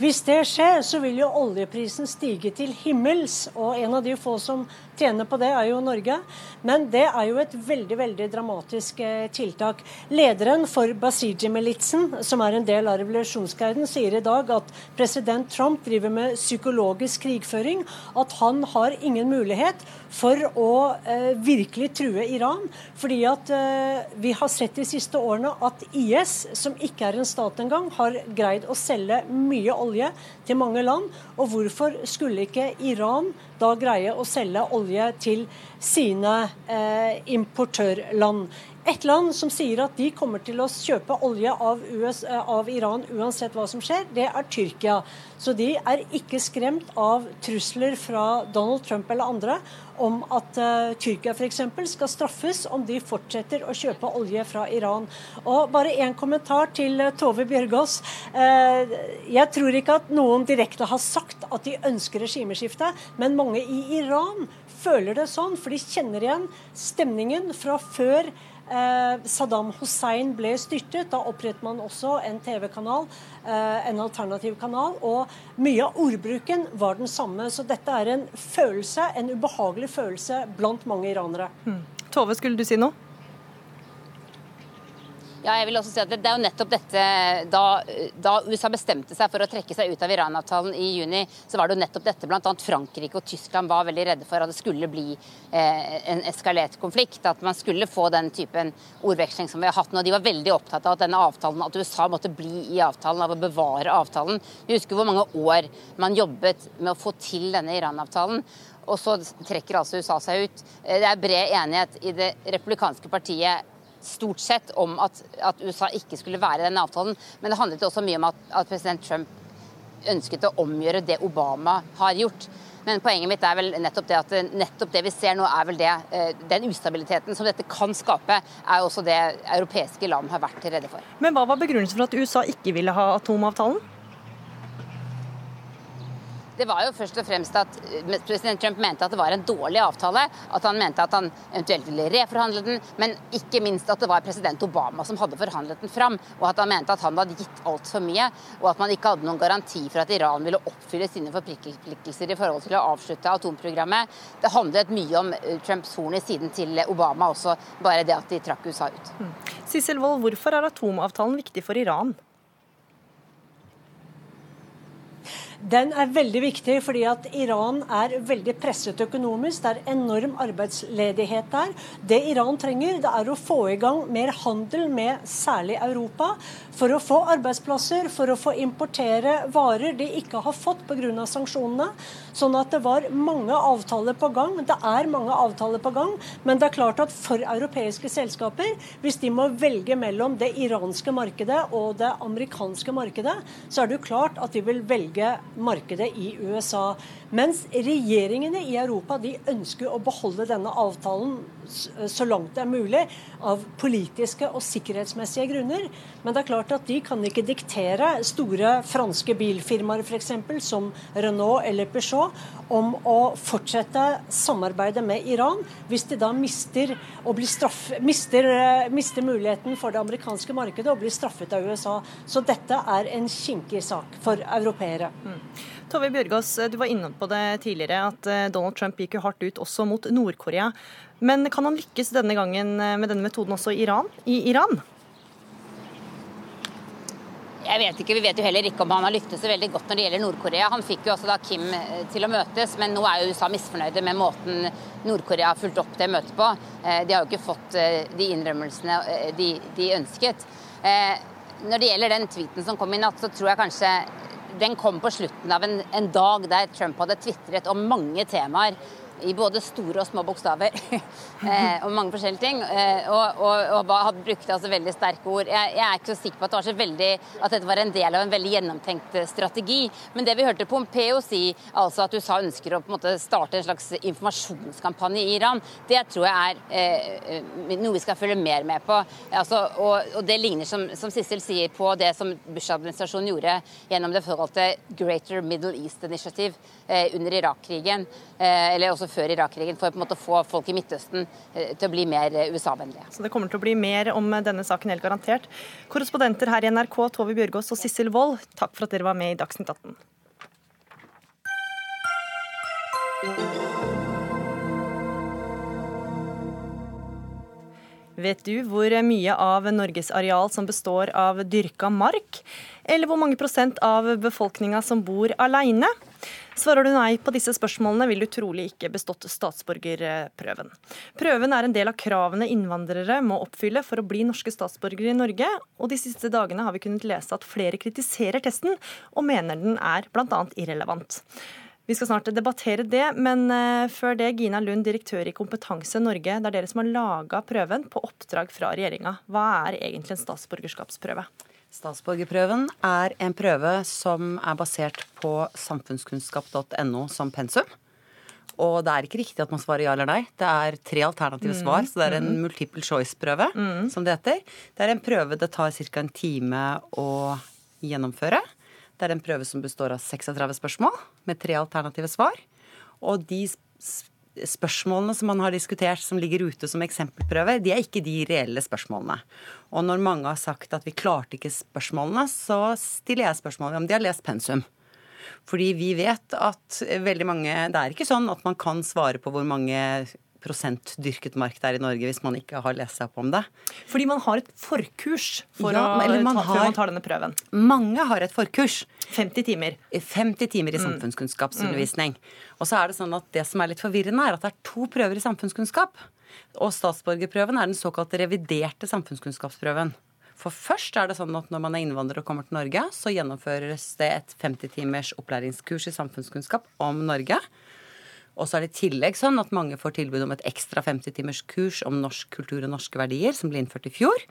Hvis det skjer, så vil jo oljeprisen stige til himmels. Og en av de få som tjener på det, er jo Norge. Men det er jo et veldig veldig dramatisk eh, tiltak. Lederen for Basiji-militsen, som er en del av revolusjonsguiden, sier i dag at president Trump driver med psykologisk krigføring. At han har ingen mulighet for å eh, virkelig true Iran. Fordi at eh, vi har sett de siste årene at IS, som ikke er en stat engang, har greid å selge mye olje til mange land. Og hvorfor skulle ikke Iran da greie å selge olje til sine eh, importørland? Et land som sier at de kommer til å kjøpe olje av, US, eh, av, Iran uansett hva som skjer, det er Tyrkia. Så de er ikke skremt av trusler fra Donald Trump eller andre om at uh, Tyrkia f.eks. skal straffes om de fortsetter å kjøpe olje fra Iran. Og Bare én kommentar til uh, Tove Bjørgaas. Uh, jeg tror ikke at noen direkte har sagt at de ønsker regimeskifte, men mange i Iran føler det sånn, for de kjenner igjen stemningen fra før Saddam Hussein ble styrtet. Da opprettet man også en TV-kanal, eh, en alternativ kanal. Og mye av ordbruken var den samme. Så dette er en følelse, en ubehagelig følelse blant mange iranere. Mm. Tove, skulle du si noe? Ja, jeg vil også si at Det er jo nettopp dette Da, da USA bestemte seg for å trekke seg ut av Iran-avtalen i juni, så var det jo nettopp dette bl.a. Frankrike og Tyskland var veldig redde for at det skulle bli eh, en eskalert konflikt. At man skulle få den typen ordveksling som vi har hatt nå. De var veldig opptatt av at denne avtalen, at USA måtte bli i avtalen, av å bevare avtalen. Vi husker hvor mange år man jobbet med å få til denne Iran-avtalen. Og så trekker altså USA seg ut. Det er bred enighet i det republikanske partiet stort sett om at, at, USA ikke skulle være i denne avtalen. Men det handlet også mye om at, at, president Trump ønsket å omgjøre det Obama har gjort. Men poenget mitt er vel nettopp det at nettopp det vi ser nå, er vel det Den ustabiliteten som dette kan skape, er også det europeiske land har vært redde for. Men hva var begrunnelsen for at USA ikke ville ha atomavtalen? Det var jo først og fremst at eh, president Trump mente at det var en dårlig avtale. At han mente at han eventuelt ville reforhandle den, men ikke minst at det var president Obama som hadde forhandlet den fram. Og at han mente at han hadde gitt altfor mye, og at man ikke hadde noen garanti for at Iran ville oppfylle sine forpliktelser i forhold til å avslutte atomprogrammet. Det handlet mye om eh, Trumps horn i siden til Obama også, bare det at de trakk USA ut. Mm. Sissel Wold, hvorfor er atomavtalen viktig for Iran? Den er veldig viktig fordi at Iran er veldig presset økonomisk. Det er enorm arbeidsledighet der. Det Iran trenger, det er å få i gang mer handel med særlig Europa. For å få arbeidsplasser, for å få importere varer de ikke har fått pga. sanksjonene. Sånn at det var mange avtaler på gang. Det er mange avtaler på gang. Men det er klart at for europeiske selskaper, hvis de må velge mellom det iranske markedet og det amerikanske markedet, så er det jo klart at de vil velge markedet i USA. Mens regjeringene i Europa de ønsker å beholde denne avtalen så langt det er mulig, av politiske og sikkerhetsmessige grunner. Men det er klart at de kan ikke diktere store franske bilfirmaer f.eks. som Renault eller Peugeot om å fortsette samarbeidet med Iran hvis de da mister, straff, mister, mister muligheten for det amerikanske markedet og blir straffet av USA. Så dette er en kinkig sak for europeere. Mm. Tove Bjørgaas, du var inne på det tidligere, at eh, Donald Trump gikk jo hardt ut også mot Nord-Korea. Men kan han lykkes denne gangen eh, med denne metoden også i Iran? I Iran? Jeg vet ikke, Vi vet jo heller ikke om han har lyktes veldig godt når det gjelder Nord-Korea. Han fikk jo også da Kim eh, til å møtes, men nå er jo USA misfornøyde med måten Nord-Korea har fulgt opp det møtet på. De har jo ikke fått de innrømmelsene de, de ønsket. Når det gjelder den tweeten som kom i natt, så tror jeg kanskje den kom på slutten av en, en dag der Trump hadde tvitret om mange temaer i både store og små bokstaver eh, om mange forskjellige ting. Eh, og, og, og brukte altså veldig sterke ord. Jeg, jeg, er ikke så sikker på at det var så veldig, at dette var en del av en veldig gjennomtenkt eh, strategi. Men det vi hørte Pompeo si, altså at USA ønsker å på en måte starte en slags informasjonskampanje i Iran, det tror jeg er eh, noe vi skal følge mer med på. Altså, og, og, det ligner, som, som Sissel sier, på det som Bush-administrasjonen gjorde gjennom det forholdte Greater Middle East Initiative eh, under Irak-krigen. Eh, eller også før Irak-krigen, for å få folk i Midtøsten eh, til å bli mer eh, USA-vennlige. Så det kommer til å bli mer om denne saken, helt garantert. Korrespondenter her i NRK, Tove Bjørgaas og Sissel Wold, takk for at dere var med i Dagsnytt 18. Vet du hvor mye av Norges areal som består av dyrka mark? Eller hvor mange prosent av befolkninga som bor aleine? Svarer du nei på disse spørsmålene, vil du trolig ikke bestått statsborgerprøven. Prøven er en del av kravene innvandrere må oppfylle for å bli norske statsborgere i Norge, og de siste dagene har vi kunnet lese at flere kritiserer testen og mener den er bl.a. irrelevant. Vi skal snart debattere det, men eh, før det, Gina Lund, direktør i Kompetanse Norge. Det er dere som har laga prøven på oppdrag fra regjeringa. Hva er egentlig en statsborgerskapsprøve? Statsborgerprøven er en prøve som er basert på samfunnskunnskap.no som pensum. Og det er ikke riktig at man svarer ja eller nei. Det er tre alternative mm. svar. Så det er en mm. multiple choice-prøve, mm. som det heter. Det er en prøve det tar ca. en time å gjennomføre. Det er en prøve som består av 36 spørsmål med tre alternative svar. Og de spørsmålene som man har diskutert som ligger ute som eksempelprøver, de er ikke de reelle spørsmålene. Og når mange har sagt at vi klarte ikke spørsmålene, så stiller jeg spørsmålet om de har lest pensum. Fordi vi vet at veldig mange Det er ikke sånn at man kan svare på hvor mange prosent dyrket mark det er i Norge hvis man ikke har lest seg opp om det. Fordi man har et forkurs for ja, å, eller man ta, har, man tar denne prøven? Mange har et forkurs. 50 timer. 50 timer i mm. samfunnskunnskapsundervisning. Mm. Og så er det sånn at det som er litt forvirrende, er at det er to prøver i samfunnskunnskap. Og statsborgerprøven er den såkalte reviderte samfunnskunnskapsprøven. For først er det sånn at når man er innvandrer og kommer til Norge, så gjennomføres det et 50 timers opplæringskurs i samfunnskunnskap om Norge. Og så er det i tillegg sånn at mange får tilbud om et ekstra 50 timers kurs om norsk kultur og norske verdier, som ble innført i fjor.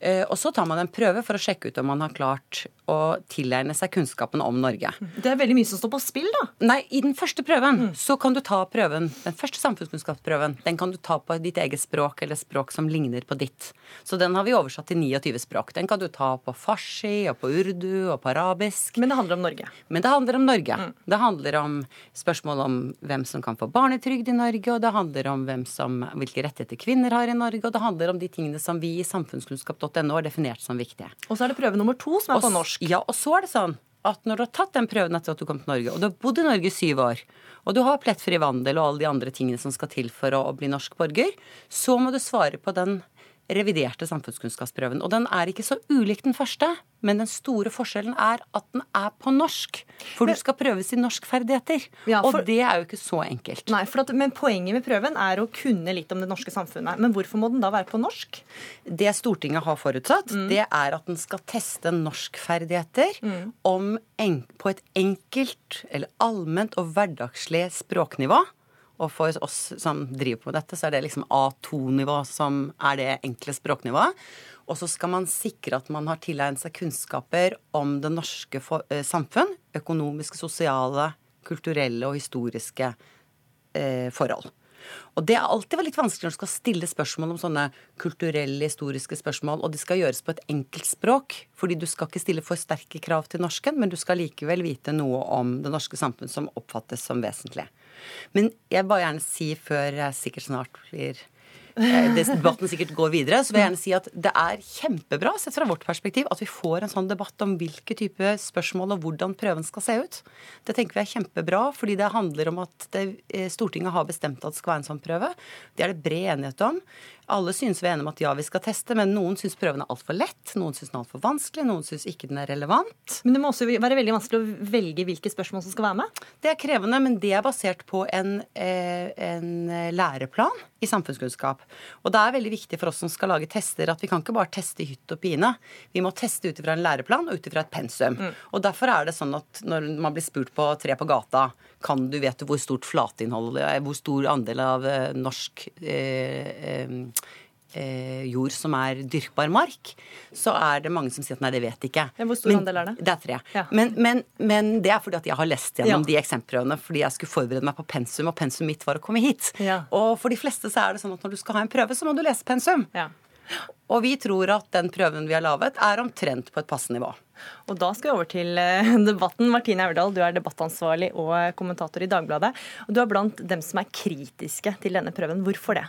Eh, og så tar man en prøve for å sjekke ut om man har klart å tilegne seg kunnskapen om Norge. Det er veldig mye som står på spill, da. Nei, i den første prøven så kan du ta prøven, den første samfunnskunnskapsprøven, den kan du ta på ditt eget språk eller språk som ligner på ditt. Så den har vi oversatt til 29 språk. Den kan du ta på farsi og på urdu og på arabisk. Men det handler om Norge. Men det handler om Norge. Det handler om spørsmål om hvem som kan få barnetrygd i Norge, og det handler om hvem som, hvilke rettigheter kvinner har i Norge, og det handler om de tingene som vi i samfunnskunnskap.no har definert som viktige. Og så er det prøve nummer to, som er Og på norsk. Ja, og så er det sånn at når du har tatt den prøven etter at du kom til Norge, og du har bodd i Norge i syv år, og du har plettfri vandel og alle de andre tingene som skal til for å, å bli norsk borger, så må du svare på den reviderte samfunnskunnskapsprøven. Og den er ikke så ulik den første, men den store forskjellen er at den er på norsk. For du skal prøves i norskferdigheter. Ja, for- Og det er jo ikke så enkelt. Nei, for at, men Poenget med prøven er å kunne litt om det norske samfunnet. Men hvorfor må den da være på norsk? Det Stortinget har forutsatt, Mm. det er at den skal teste norskferdigheter om en, på et enkelt eller allment og hverdagslig språknivå. Og for oss som driver på med dette, så er det liksom A2-nivå som er det enkle språknivået. Og så skal man sikre at man har tilegnet seg kunnskaper om det norske for, eh, samfunn. Økonomiske, sosiale, kulturelle og historiske eh, forhold. Og det er alltid litt vanskelig når du skal stille spørsmål om sånne kulturelle, historiske spørsmål, og de skal gjøres på et enkelt språk, fordi du skal ikke stille for sterke krav til norsken, men du skal likevel vite noe om det norske samfunn som oppfattes som vesentlig. Men jeg vil bare gjerne si, før jeg sikkert snart blir debatten sikkert går videre, så vil jeg gjerne si at det er kjempebra sett fra vårt perspektiv at vi får en sånn debatt om hvilke type spørsmål og hvordan prøven skal se ut. Det tenker vi er kjempebra, fordi det handler om at det, eh, Stortinget har bestemt at det skal være en sånn prøve. Det er det bred enighet om. Alle synes vi er enige om at ja, vi skal teste, men noen syns prøven er altfor lett, noen syns den er altfor vanskelig, noen syns ikke den er relevant. Men det må også være veldig vanskelig å velge hvilke spørsmål som skal være med. Det er krevende, men det er basert på en, eh, en læreplan i samfunnskunnskap. Og det er veldig viktig for oss som skal lage tester, at vi kan ikke bare teste i hytt og pine. Vi må teste ut ifra en læreplan og ut ifra et pensum. Og derfor er det sånn at når man blir spurt på tre på gata kan du vite hvor stort flatinnhold, er, hvor stor andel av eh, norsk eh, eh, eh, jord som er dyrkbar mark, så er det mange som sier at nei, det vet ikke. Men hvor stor andel er det? Det er tre. Ja. Men, men, men det er fordi at jeg har lest gjennom Ja. de eksemplene fordi jeg skulle forberede meg på pensum, og pensum mitt var å komme hit. Ja. Og for de fleste så er det sånn at når du skal ha en prøve, så må du lese pensum. Ja. Og vi tror at den prøven vi har laget, er omtrent på et passende nivå. Og da skal vi over til eh, debatten. Martine Aurdal, du er debattansvarlig og kommentator i Dagbladet. Og du er blant dem som er kritiske til denne prøven. Hvorfor det?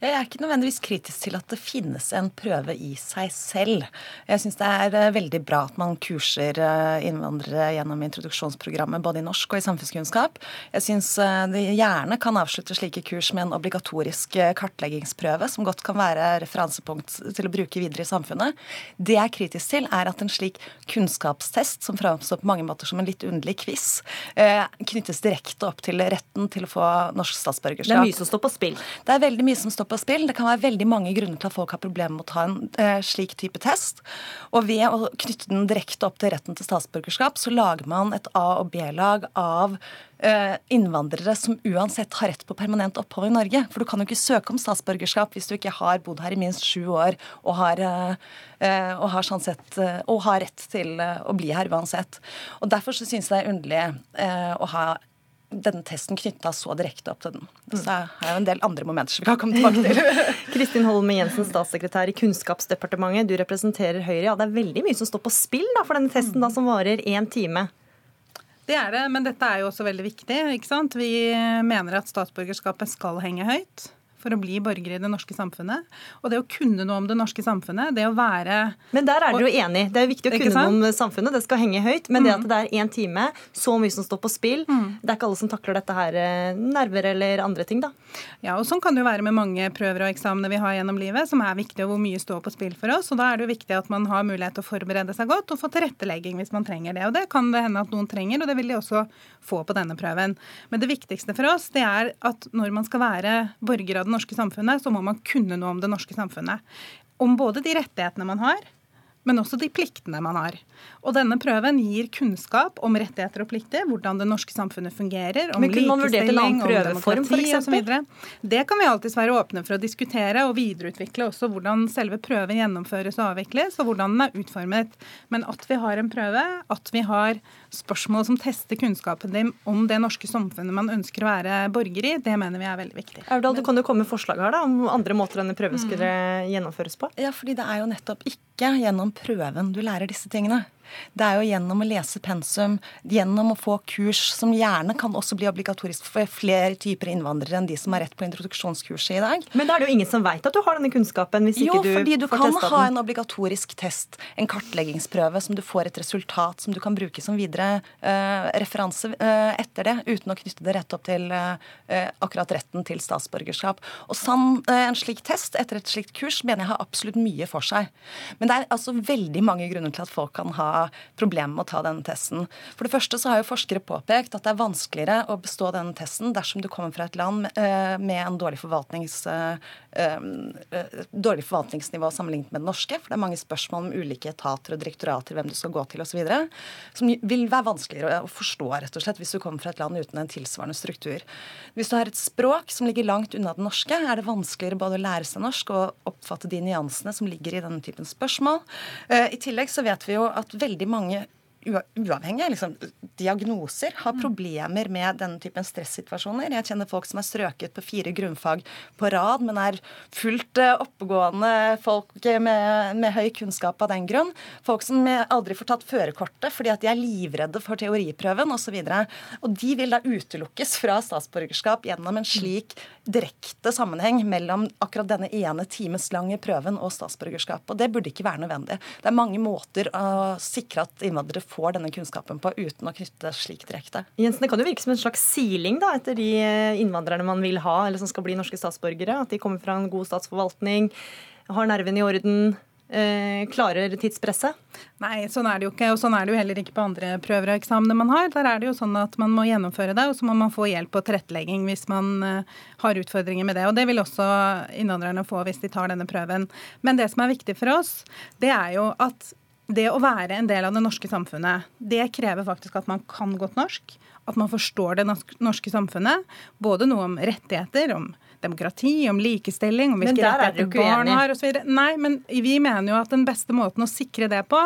Jeg er ikke nødvendigvis kritisk til at det finnes en prøve i seg selv. Jeg syns det er eh, veldig bra at man kurser eh, innvandrere gjennom introduksjonsprogrammet både i norsk og i samfunnskunnskap. Jeg syns de gjerne kan avslutte slike kurs med en obligatorisk eh, kartleggingsprøve, som godt kan være referansepunkt til å bruke videre i samfunnet. Det jeg er kritisk til, er at en slik kunnskapstest, som framstår på mange måter som en litt underlig quiz, eh, knyttes direkte opp til retten til å få norsk Det er mye som står på spill. Det er veldig mye som står på spill. Det kan være veldig mange grunner til at folk har problemer med å ta en eh, slik type test. Og ved å knytte den direkte opp til retten til statsborgerskap, så lager man et A- og B-lag av eh, innvandrere som uansett har rett på permanent opphold i Norge. For du kan jo ikke søke om statsborgerskap hvis du ikke har bodd her i minst sju år og har, eh, eh, og har, sånn sett, eh, og har rett til eh, å bli her uansett. Og Derfor så syns jeg det er underlig å ha denne testen knytta så direkte opp til den. Så er det jo en del andre momenter som vi kan komme tilbake til. Kristin Holme Jensen, statssekretær i Kunnskapsdepartementet. Du representerer Høyre. Ja, det er veldig mye som står på spill da, for denne testen da, som varer én time. Det er det, men dette er jo også veldig viktig. ikke sant? Vi mener at statsborgerskapet skal henge høyt for å bli borger i det norske samfunnet. Og det å kunne noe om det norske samfunnet, det å være Men der er dere jo enig. Det er viktig å kunne sant? noe om samfunnet. Det skal henge høyt. Men det at det er én time, så mye som står på spill Det er ikke alle som takler dette her. eh, Nerver eller andre ting, da. Ja, og Sånn kan det jo være med mange prøver og eksamener vi har gjennom livet, som er viktige, og hvor mye står på spill for oss. og Da er det jo viktig at man har mulighet til å forberede seg godt og få tilrettelegging hvis man trenger det. Og Det kan det hende at noen trenger, og det vil de også få på denne prøven. Men det viktigste for oss det er at når man skal være borger av det norske samfunnet, så må man kunne noe om det norske samfunnet. Om både de rettighetene man har, men også de pliktene man har. Og denne prøven gir kunnskap om rettigheter og plikter, hvordan det norske samfunnet fungerer, om likestilling, om demokrati osv. Det kan vi alltids være åpne for å diskutere og videreutvikle også hvordan selve prøven gjennomføres og avvikles, og hvordan den er utformet. Men at vi har en prøve, at vi har spørsmål som tester kunnskapen din om det norske samfunnet man ønsker å være borger i, det mener vi er veldig viktig. Aurdal, du kan jo komme med forslag her da, om andre måter denne prøven skulle gjennomføres på. Ja, fordi det er jo nettopp ikke gjennom prøven du lærer disse tingene. Det er jo gjennom å lese pensum, gjennom å få kurs som gjerne kan også bli obligatorisk for flere typer innvandrere enn de som er rett på introduksjonskurset i dag. Men da er det jo ingen som veit at du har denne kunnskapen, hvis Jo, ikke du får testa den? Jo, fordi du kan ha en obligatorisk test, en kartleggingsprøve som du får et resultat som du kan bruke som videre uh, referanse uh, etter det, uten å knytte det rett opp til uh, akkurat retten til statsborgerskap. Og sann, eh, en slik test etter et slikt kurs mener jeg har absolutt mye for seg. Men det er altså veldig mange grunner til at folk kan ha problemer med å ta denne testen. For det første så har jo forskere påpekt at det er vanskeligere å bestå denne testen dersom du kommer fra et land eh, med en dårlig forvaltnings eh, eh, dårlig forvaltningsnivå sammenlignet med det norske. For det er mange spørsmål om ulike etater og direktorater, hvem du skal gå til osv. Som vil være vanskeligere å forstå rett og slett hvis du kommer fra et land uten en tilsvarende struktur. Hvis du har et språk som ligger langt unna det norske, er det vanskeligere både å lære seg norsk og oppfatte de nyansene som ligger i denne typen spørsmål. Eh, I tillegg så vet vi jo at veldig mange ua- av liksom, diagnoser har problemer med denne typen stressituasjoner. Jeg kjenner folk som er strøket på fire grunnfag på rad, men er fullt eh, oppegående folk med, med høy kunnskap av den grunn. Folk som eh, aldri får tatt førerkortet fordi at de er livredde for teoriprøven osv. Og, så og de vil da utelukkes fra statsborgerskap gjennom en slik direkte sammenheng mellom akkurat denne ene times lange prøven og statsborgerskap. Og det burde ikke være nødvendig. Det er mange måter å sikre at innvandrere får denne kunnskapen på uten å knytte det slik direkte. Jensen, Det kan jo virke som en slags siling da, etter de eh, innvandrerne man vil ha, eller som skal bli norske statsborgere. At de kommer fra en god statsforvaltning, har nerven i orden, eh, klarer tidspresset. Nei, sånn er det jo ikke. Og sånn er det jo heller ikke på andre prøver og eksamener man har. Der er det jo sånn at man må gjennomføre det, og så må man få hjelp og tilrettelegging hvis man eh, har utfordringer med det. Og det vil også innvandrerne få hvis de tar denne prøven. Men det som er viktig for oss, det er jo at det å være en del av det norske samfunnet, det krever faktisk at man kan godt norsk. At man forstår det norske samfunnet. Både noe om rettigheter, om demokrati, om likestilling, om hvilke er rettigheter barn har osv. Nei, men vi mener jo at den beste måten å sikre det på,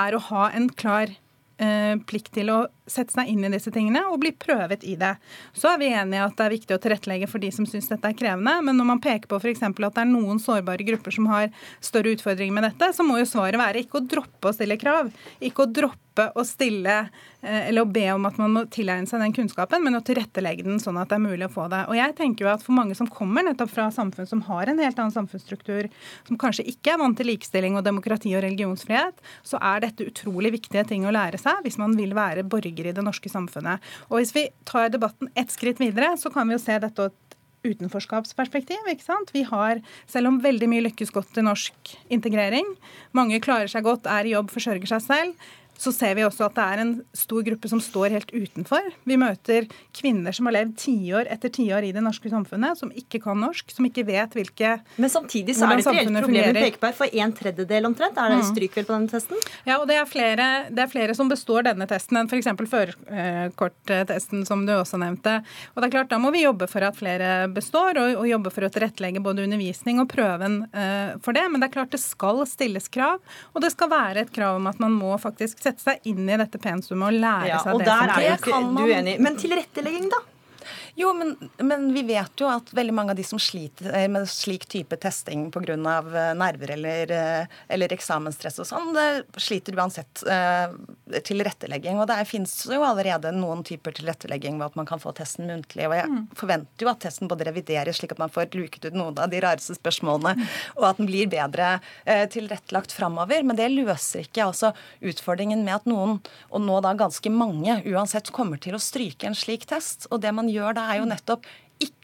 er å ha en klar eh, plikt til å sette seg inn i disse tingene og bli prøvet i det. Så er vi enige at det er viktig å tilrettelegge for de som syns dette er krevende, men når man peker på f.eks. at det er noen sårbare grupper som har større utfordringer med dette, så må jo svaret være ikke å droppe å stille krav. Ikke å droppe å stille eh, eller å be om at man må tilegne seg den kunnskapen, men å tilrettelegge den sånn at det er mulig å få det. Og jeg tenker jo at For mange som kommer nettopp fra samfunn som har en helt annen samfunnsstruktur, som kanskje ikke er vant til likestilling og demokrati og religionsfrihet, så er dette utrolig viktige ting å lære seg hvis man vil være borger i det norske samfunnet. Og Hvis vi tar debatten ett skritt videre, så kan vi jo se dette utenforskapsperspektiv. ikke sant? Vi har, Selv om veldig mye lykkes godt i norsk integrering, mange klarer seg godt, er i jobb, forsørger seg selv, så ser vi også at det er en stor gruppe som står helt utenfor. Vi møter kvinner som har levd tiår etter tiår i det norske samfunnet, som ikke kan norsk, som ikke vet hvilke Men samtidig så er det et reelt problem du peker på her, for en tredjedel omtrent er det Mm. strykvel på denne testen. Ja, og det er flere, det er flere som består denne testen enn f.eks. førerkorttesten, som du også nevnte. Og det er klart, Da må vi jobbe for at flere består, og, og jobbe for å tilrettelegge både undervisning og prøven uh, for det. Men det er klart det skal stilles krav, og det skal være et krav om at man må faktisk sette seg inn i dette pensumet og lære Ja, seg og det der er jo ikke du enig. Men tilrettelegging, da? Jo, men, men vi vet jo at veldig mange av de som sliter eh, med slik type testing pga. nerver eller, eh, eller eksamensstress og sånn, sliter uansett eh, tilrettelegging. Og det fins jo allerede noen typer tilrettelegging ved at man kan få testen muntlig. Og jeg Mm. forventer jo at testen både revideres slik at man får luket ut noen av de rareste spørsmålene, og at den blir bedre eh, tilrettelagt framover. Men det løser ikke altså utfordringen med at noen, og nå da ganske mange, uansett kommer til å stryke en slik test. Og det man gjør da, er jo nettopp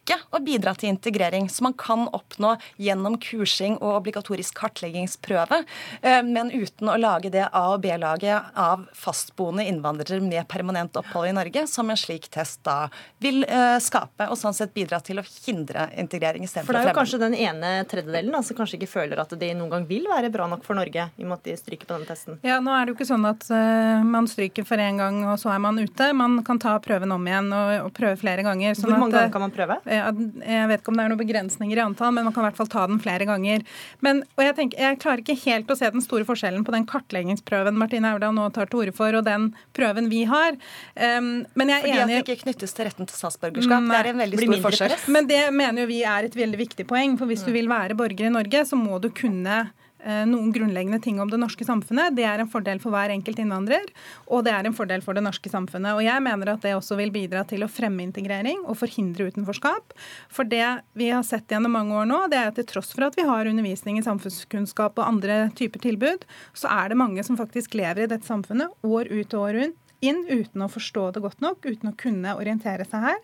ikke å bidra til integrering, som man kan oppnå gjennom kursing og obligatorisk kartleggingsprøve, eh, men uten å lage det A- og B-laget av fastboende innvandrere med permanent opphold i Norge, som en slik test da vil eh, skape, og sånn sett bidra til å hindre integrering istedenfor For det er jo kanskje den ene tredjedelen som kanskje ikke føler at de noen gang vil være bra nok for Norge, i og med at de stryker på denne testen. Ja, nå er det jo ikke sånn at uh, man stryker for én gang, og så er man ute. Man kan ta prøven om igjen og, prøve flere ganger. Hvor mange at, ganger kan man prøve? Ja, jeg vet ikke om det er noen begrensninger i antall, men man kan i hvert fall ta den flere ganger. Men, og jeg, tenker, jeg klarer ikke helt å se den store forskjellen på den kartleggingsprøven Martine Aurdal nå tar til orde for, og den prøven vi har. Um, men jeg er Fordi at det ikke knyttes til retten til statsborgerskap. Det er en veldig stor forskjell. Men det mener jo vi er et veldig viktig poeng. For hvis du vil være borger i Norge, så må du kunne eh, noen grunnleggende ting om det norske samfunnet. Det er en fordel for hver enkelt innvandrer, og det er en fordel for det norske samfunnet. Og jeg mener at det også vil bidra til å fremme integrering og forhindre utenforskap. For det vi har sett gjennom mange år nå, det er at til tross for at vi har undervisning i samfunnskunnskap og andre typer tilbud, så er det mange som faktisk lever i dette samfunnet år ut og år rundt inn uten å forstå det godt nok, uten å kunne orientere seg her.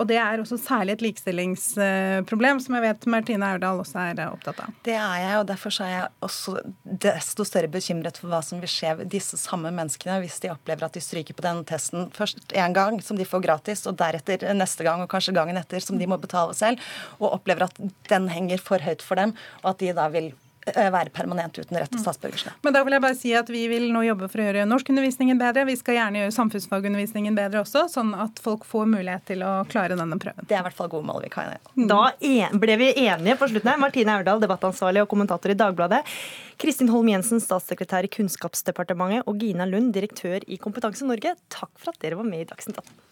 Og det er også særlig et likestillingsproblem, som jeg vet Martine Aurdal også er opptatt av. Det er jeg, og derfor er jeg også desto større bekymret for hva som vil skje med disse samme menneskene hvis de opplever at de stryker på denne testen først én gang, som de får gratis, og deretter neste gang og kanskje gangen etter, som de må betale selv, og opplever at den henger for høyt for dem, og at de da vil være permanent uten rett til statsborgerskap. Men da vil jeg bare si at Vi vil nå jobbe for å gjøre norskundervisningen bedre. Vi skal gjerne gjøre samfunnsfagundervisningen bedre også, sånn at folk får mulighet til å klare denne prøven. Det er i hvert fall gode mål vi kan gjøre. Da ble vi enige på slutten her. Martine Aurdal, debattansvarlig og kommentator i Dagbladet. Kristin Holm Jensen, statssekretær i Kunnskapsdepartementet, og Gina Lund, direktør i Kompetanse Norge. Takk for at dere var med i Dagsnytt 18.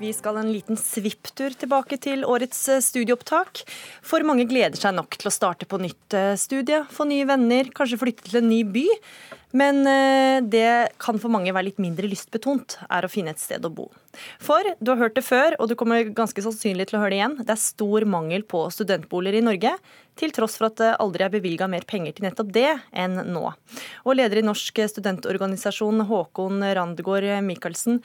Vi skal en liten svipptur tilbake til årets eh, studieopptak. For mange gleder seg nok til å starte på nytt eh, studie, få nye venner, kanskje flytte til en ny by. Men eh, det kan for mange være litt mindre lystbetont, er å finne et sted å bo. For du har hørt det før, og du kommer ganske sannsynlig til å høre det igjen, det er stor mangel på studentboliger i Norge, til tross for at det aldri er bevilga mer penger til nettopp det enn nå. Og leder i Norsk studentorganisasjon, Håkon Randegård Michaelsen,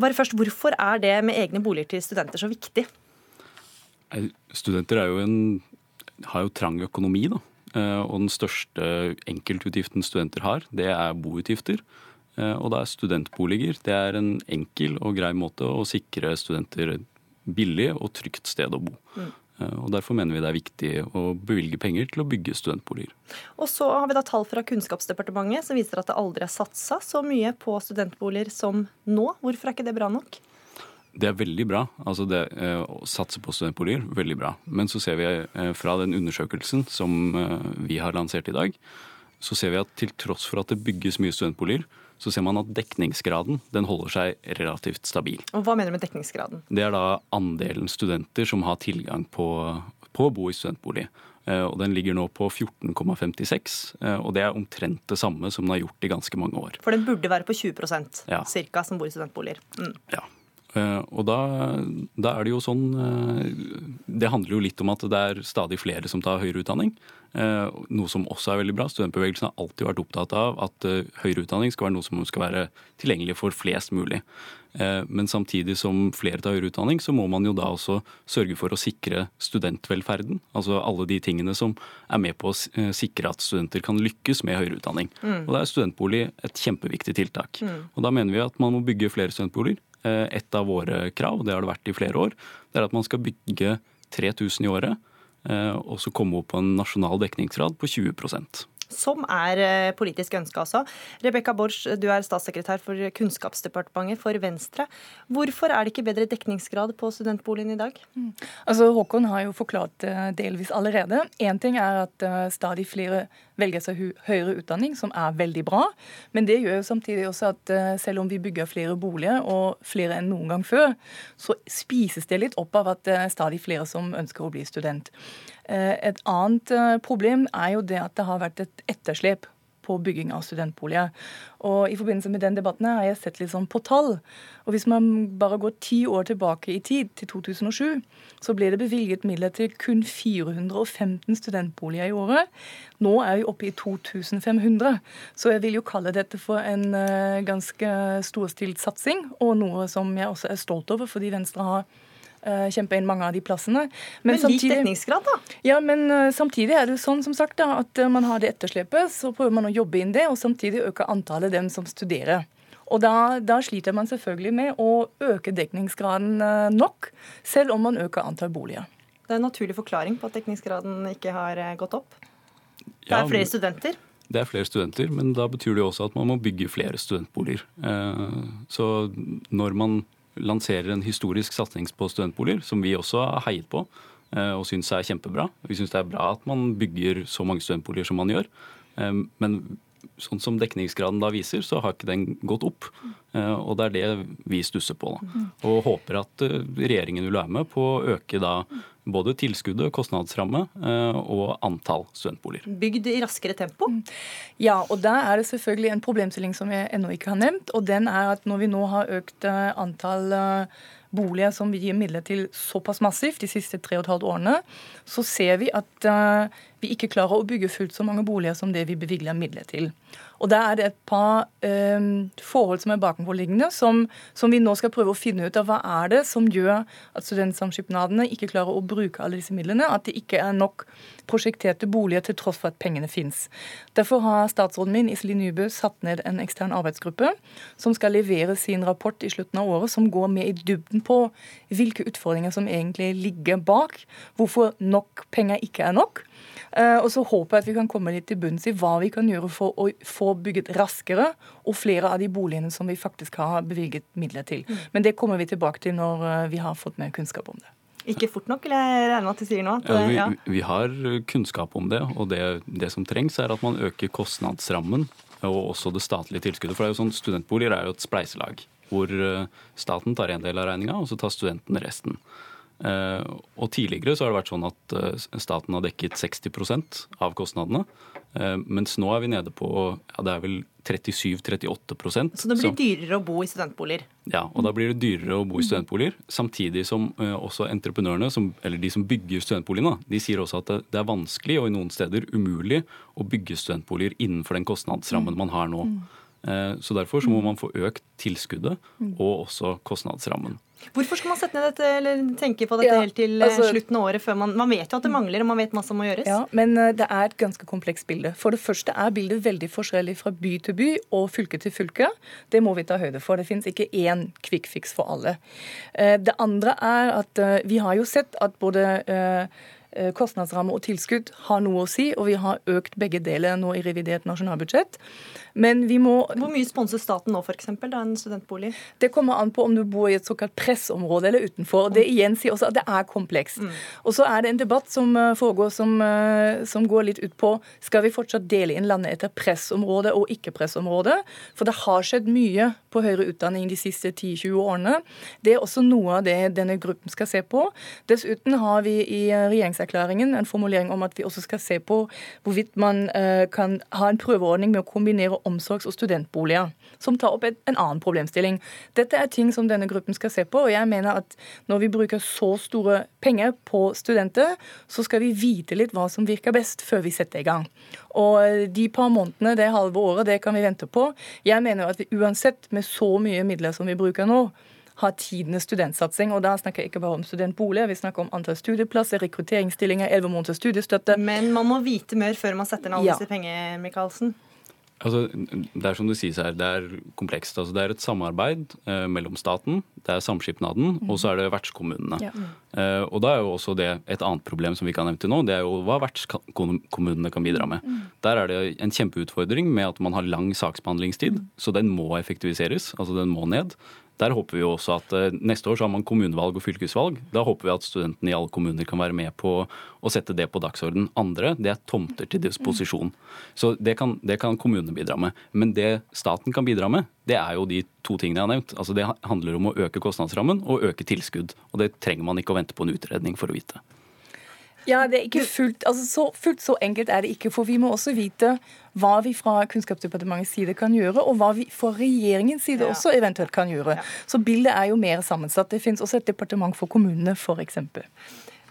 bare først, Hvorfor er det med egne boliger til studenter så viktig? Studenter jo en, har jo trang økonomi, da. Og den største enkeltutgiften studenter har, det er boutgifter. Og da er studentboliger det er en enkel og grei måte å sikre studenter billig og trygt sted å bo. Mm. Og Derfor mener vi det er viktig å bevilge penger til å bygge studentboliger. Og så har vi da tall fra Kunnskapsdepartementet som viser at det aldri er satsa så mye på studentboliger som nå. Hvorfor er ikke det bra nok? Det er veldig bra. Altså det eh, Å satse på studentboliger, veldig bra. Men så ser vi eh, fra den undersøkelsen som eh, vi har lansert i dag, så ser vi at til tross for at det bygges mye studentboliger, så ser man at dekningsgraden den holder seg relativt stabil. Og Hva mener du med dekningsgraden? Det er da andelen studenter som har tilgang på, på å bo i studentbolig. Og Den ligger nå på 14,56, og det er omtrent det samme som den har gjort i ganske mange år. For den burde være på 20 ja. cirka, som bor i studentboliger. Mm. Ja. Og da, da, er det jo sånn Det handler jo litt om at det er stadig flere som tar høyere utdanning. Noe som også er veldig bra. Studentbevegelsen har alltid vært opptatt av at høyere utdanning skal være noe som skal være tilgjengelig for flest mulig. Men samtidig som flere tar høyere utdanning, så må man jo da også sørge for å sikre studentvelferden. Altså alle de tingene som er med på å sikre at studenter kan lykkes med høyere utdanning. Mm. Og da er studentbolig et kjempeviktig tiltak. Mm. Og da mener vi at man må bygge flere studentboliger. Et av våre krav, det har det vært i flere år, det er at man skal bygge 3000 i året. Og så komme opp på en nasjonal dekningsgrad på 20 som er politisk ønska også. Rebekka Borch, du er statssekretær for Kunnskapsdepartementet for Venstre. Hvorfor er det ikke bedre dekningsgrad på studentboligen i dag? Mm. Altså, Håkon har jo forklart det delvis allerede. Én ting er at stadig flere velger seg høyere utdanning, som er veldig bra. Men det gjør jo samtidig også at selv om vi bygger flere boliger, og flere enn noen gang før, så spises det litt opp av at det er stadig flere som ønsker å bli student. Et annet problem er jo det at det har vært et etterslep på bygging av studentboliger. Og I forbindelse med den debatten har jeg sett litt sånn på tall. Og Hvis man bare går ti år tilbake i tid, til 2007, så ble det bevilget midler til kun 415 studentboliger i året. Nå er vi oppe i 2500. Så jeg vil jo kalle dette for en uh, ganske storstilt satsing, og noe som jeg også er stolt over, fordi Venstre har uh, kjempa inn mange av de plassene. Men, men lik dekningsgrad, da? Ja, men uh, samtidig er det sånn som sagt da, at man har det etterslepet, så prøver man å jobbe inn det, og samtidig øke antallet dem som studerer. Og da, da, sliter man selvfølgelig med å øke dekningsgraden nok, selv om man øker antall boliger. Det er en naturlig forklaring på at dekningsgraden ikke har gått opp? Det er flere studenter? Det er flere studenter, men da betyr det jo også at man må bygge flere studentboliger. Eh, så når man lanserer en historisk satsing på studentboliger, som vi også har heiet på eh, og syns er kjempebra Vi syns det er bra at man bygger så mange studentboliger som man gjør. Eh, men sånn som dekningsgraden da viser, så har ikke den gått opp. Og det er det vi stusser på. Da. Og håper at regjeringen vil være med på å øke da både tilskuddet, kostnadsramme eh, og antall studentboliger. Bygd i raskere tempo? Mm. Ja, og da er det selvfølgelig en problemstilling som jeg ennå ikke har nevnt. Og den er at når vi nå har økt eh, antall eh, boliger som vi gir midler til såpass massivt de siste tre og et halvt årene, så ser vi at vi ikke klarer å bygge fullt så mange boliger som det vi bevilger midler til. Og Der er det et par eh, forhold som er bakenforliggende, som, som, vi nå skal prøve å finne ut av. Hva er det som gjør at studentsamskipnadene ikke klarer å bruke alle disse midlene? At det ikke er nok prosjekterte boliger til tross for at pengene fins. Derfor har statsråden min Iselin Nybø satt ned en ekstern arbeidsgruppe som skal levere sin rapport i slutten av året, som går med i dybden på hvilke utfordringer som egentlig ligger bak, hvorfor nok penger ikke er nok. Eh, og så håper jeg at vi kan komme litt til bunns i hva vi kan gjøre for å få bygget raskere og flere av de boligene som vi faktisk har bevilget midler til. Mm. Men det kommer vi tilbake til når eh, vi har fått mer kunnskap om det. Ikke fort nok, eller jeg regne med at du sier nå? ja, vi, ja. vi, har kunnskap om det, og det, det som trengs, er at man øker kostnadsrammen og også det statlige tilskuddet. For det er jo sånn, Studentboliger er jo et spleiselag hvor eh, staten tar en del av regninga, og så tar studenten resten. Eh, og Tidligere så har det vært sånn at eh, staten har dekket 60% av kostnadene. Eh, mens nå er vi nede på ja, det er vel 37-38% Så det blir dyrere å bo i studentboliger? Ja, og da blir det dyrere å bo i studentboliger. Samtidig som også entreprenørene, som, eller de som bygger studentboligene, de sier også at det, det, er vanskelig og i noen steder umulig å bygge studentboliger innenfor den kostnadsrammen man har nå. Så derfor så må man få økt tilskuddet og også kostnadsrammen. Hvorfor skal man sette ned dette, eller tenke på dette ja, helt til eh, altså, slutten av året? før man, man vet jo at det mangler, og man vet masse som må gjøres. Ja, Men eh, det er et ganske komplekst bilde. For det første er bildet veldig forskjellig fra by til by og fylke til fylke. Det må vi ta høyde for. Det finnes ikke én quick fix for alle. Eh, det andre er at vi har jo sett at både kostnadsramme og tilskudd har noe å si, og vi har økt begge deler nå i revidert nasjonalbudsjett. Men vi må Hvor mye sponser staten nå, f.eks., da en studentbolig? Det kommer an på om du bor i et såkalt pressområde eller utenfor. Det igjen sier også at det er komplekst. Mm. Og så er det en debatt som eh, foregår som, eh, som, går litt ut på skal vi fortsatt dele inn landet etter pressområde og ikke-pressområde. For det har skjedd mye på høyere utdanning de siste 10-20 årene. Det er også noe av det denne gruppen skal se på. Dessuten har vi i regjeringserklæringen en formulering om at vi også skal se på hvorvidt man eh, kan ha en prøveordning med å kombinere omsorgs- og studentboliger, som tar opp en annen problemstilling. Dette er ting som denne gruppen skal se på, og jeg mener at når vi bruker så store penger på studenter, så skal vi vite litt hva som virker best, før vi setter i gang. Og de par månedene, det halve året, det kan vi vente på. Jeg mener at vi uansett, med så mye midler som vi bruker nå, har tidenes studentsatsing. Og da snakker jeg ikke bare om studentboliger, vi snakker om antall studieplasser, rekrutteringsstillinger, elleve måneders studiestøtte. Men man må vite mer før man setter ned alle ja. disse pengene, Michaelsen? Altså, det er som du sier her, det er komplekst. Altså, det er et samarbeid eh, mellom staten, det er samskipnaden, mm. og så er det vertskommunene. Ja. Eh, og da er jo også det et annet problem som vi kan nevne til nå, det er jo hva vertskommunene kan bidra med. Mm. Der er det en kjempeutfordring med at man har lang saksbehandlingstid, mm. så den må effektiviseres. Altså den må ned. Der håper vi også at eh, Neste år så har man kommunevalg og fylkesvalg. Da håper vi at studentene i alle kommuner kan være med på å sette det på dagsorden. Andre det er tomter til disposisjon. Så det kan, det kan kommunene bidra med. Men det staten kan bidra med, det er jo de to tingene jeg har nevnt. Altså Det handler om å øke kostnadsrammen og øke tilskudd. Og det trenger man ikke å vente på en utredning for å vite. Ja, det er ikke fullt, altså så, fullt så enkelt er det ikke. For vi må også vite hva vi fra Kunnskapsdepartementets side kan gjøre, og hva vi fra regjeringens side ja. også eventuelt kan gjøre. Ja. Så bildet er jo mer sammensatt. Det finnes også et departement for kommunene, f.eks.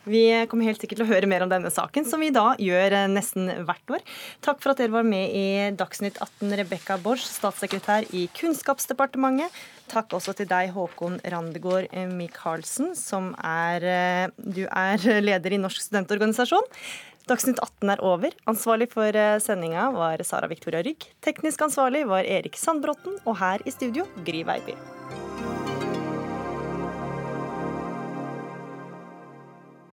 Vi kommer helt sikkert til å høre mer om denne saken, som vi da gjør eh, nesten hvert år. Takk for at dere var med i Dagsnytt 18, Rebekka Borsch, statssekretær i Kunnskapsdepartementet. Takk også til deg, Håkon Randegård Michaelsen, som er, eh, du er leder i Norsk studentorganisasjon. Dagsnytt 18 er over. Ansvarlig for eh, sendinga var Sara Victoria Rygg. Teknisk ansvarlig var Erik Sandbråten. Og her i studio, Gry Veiby.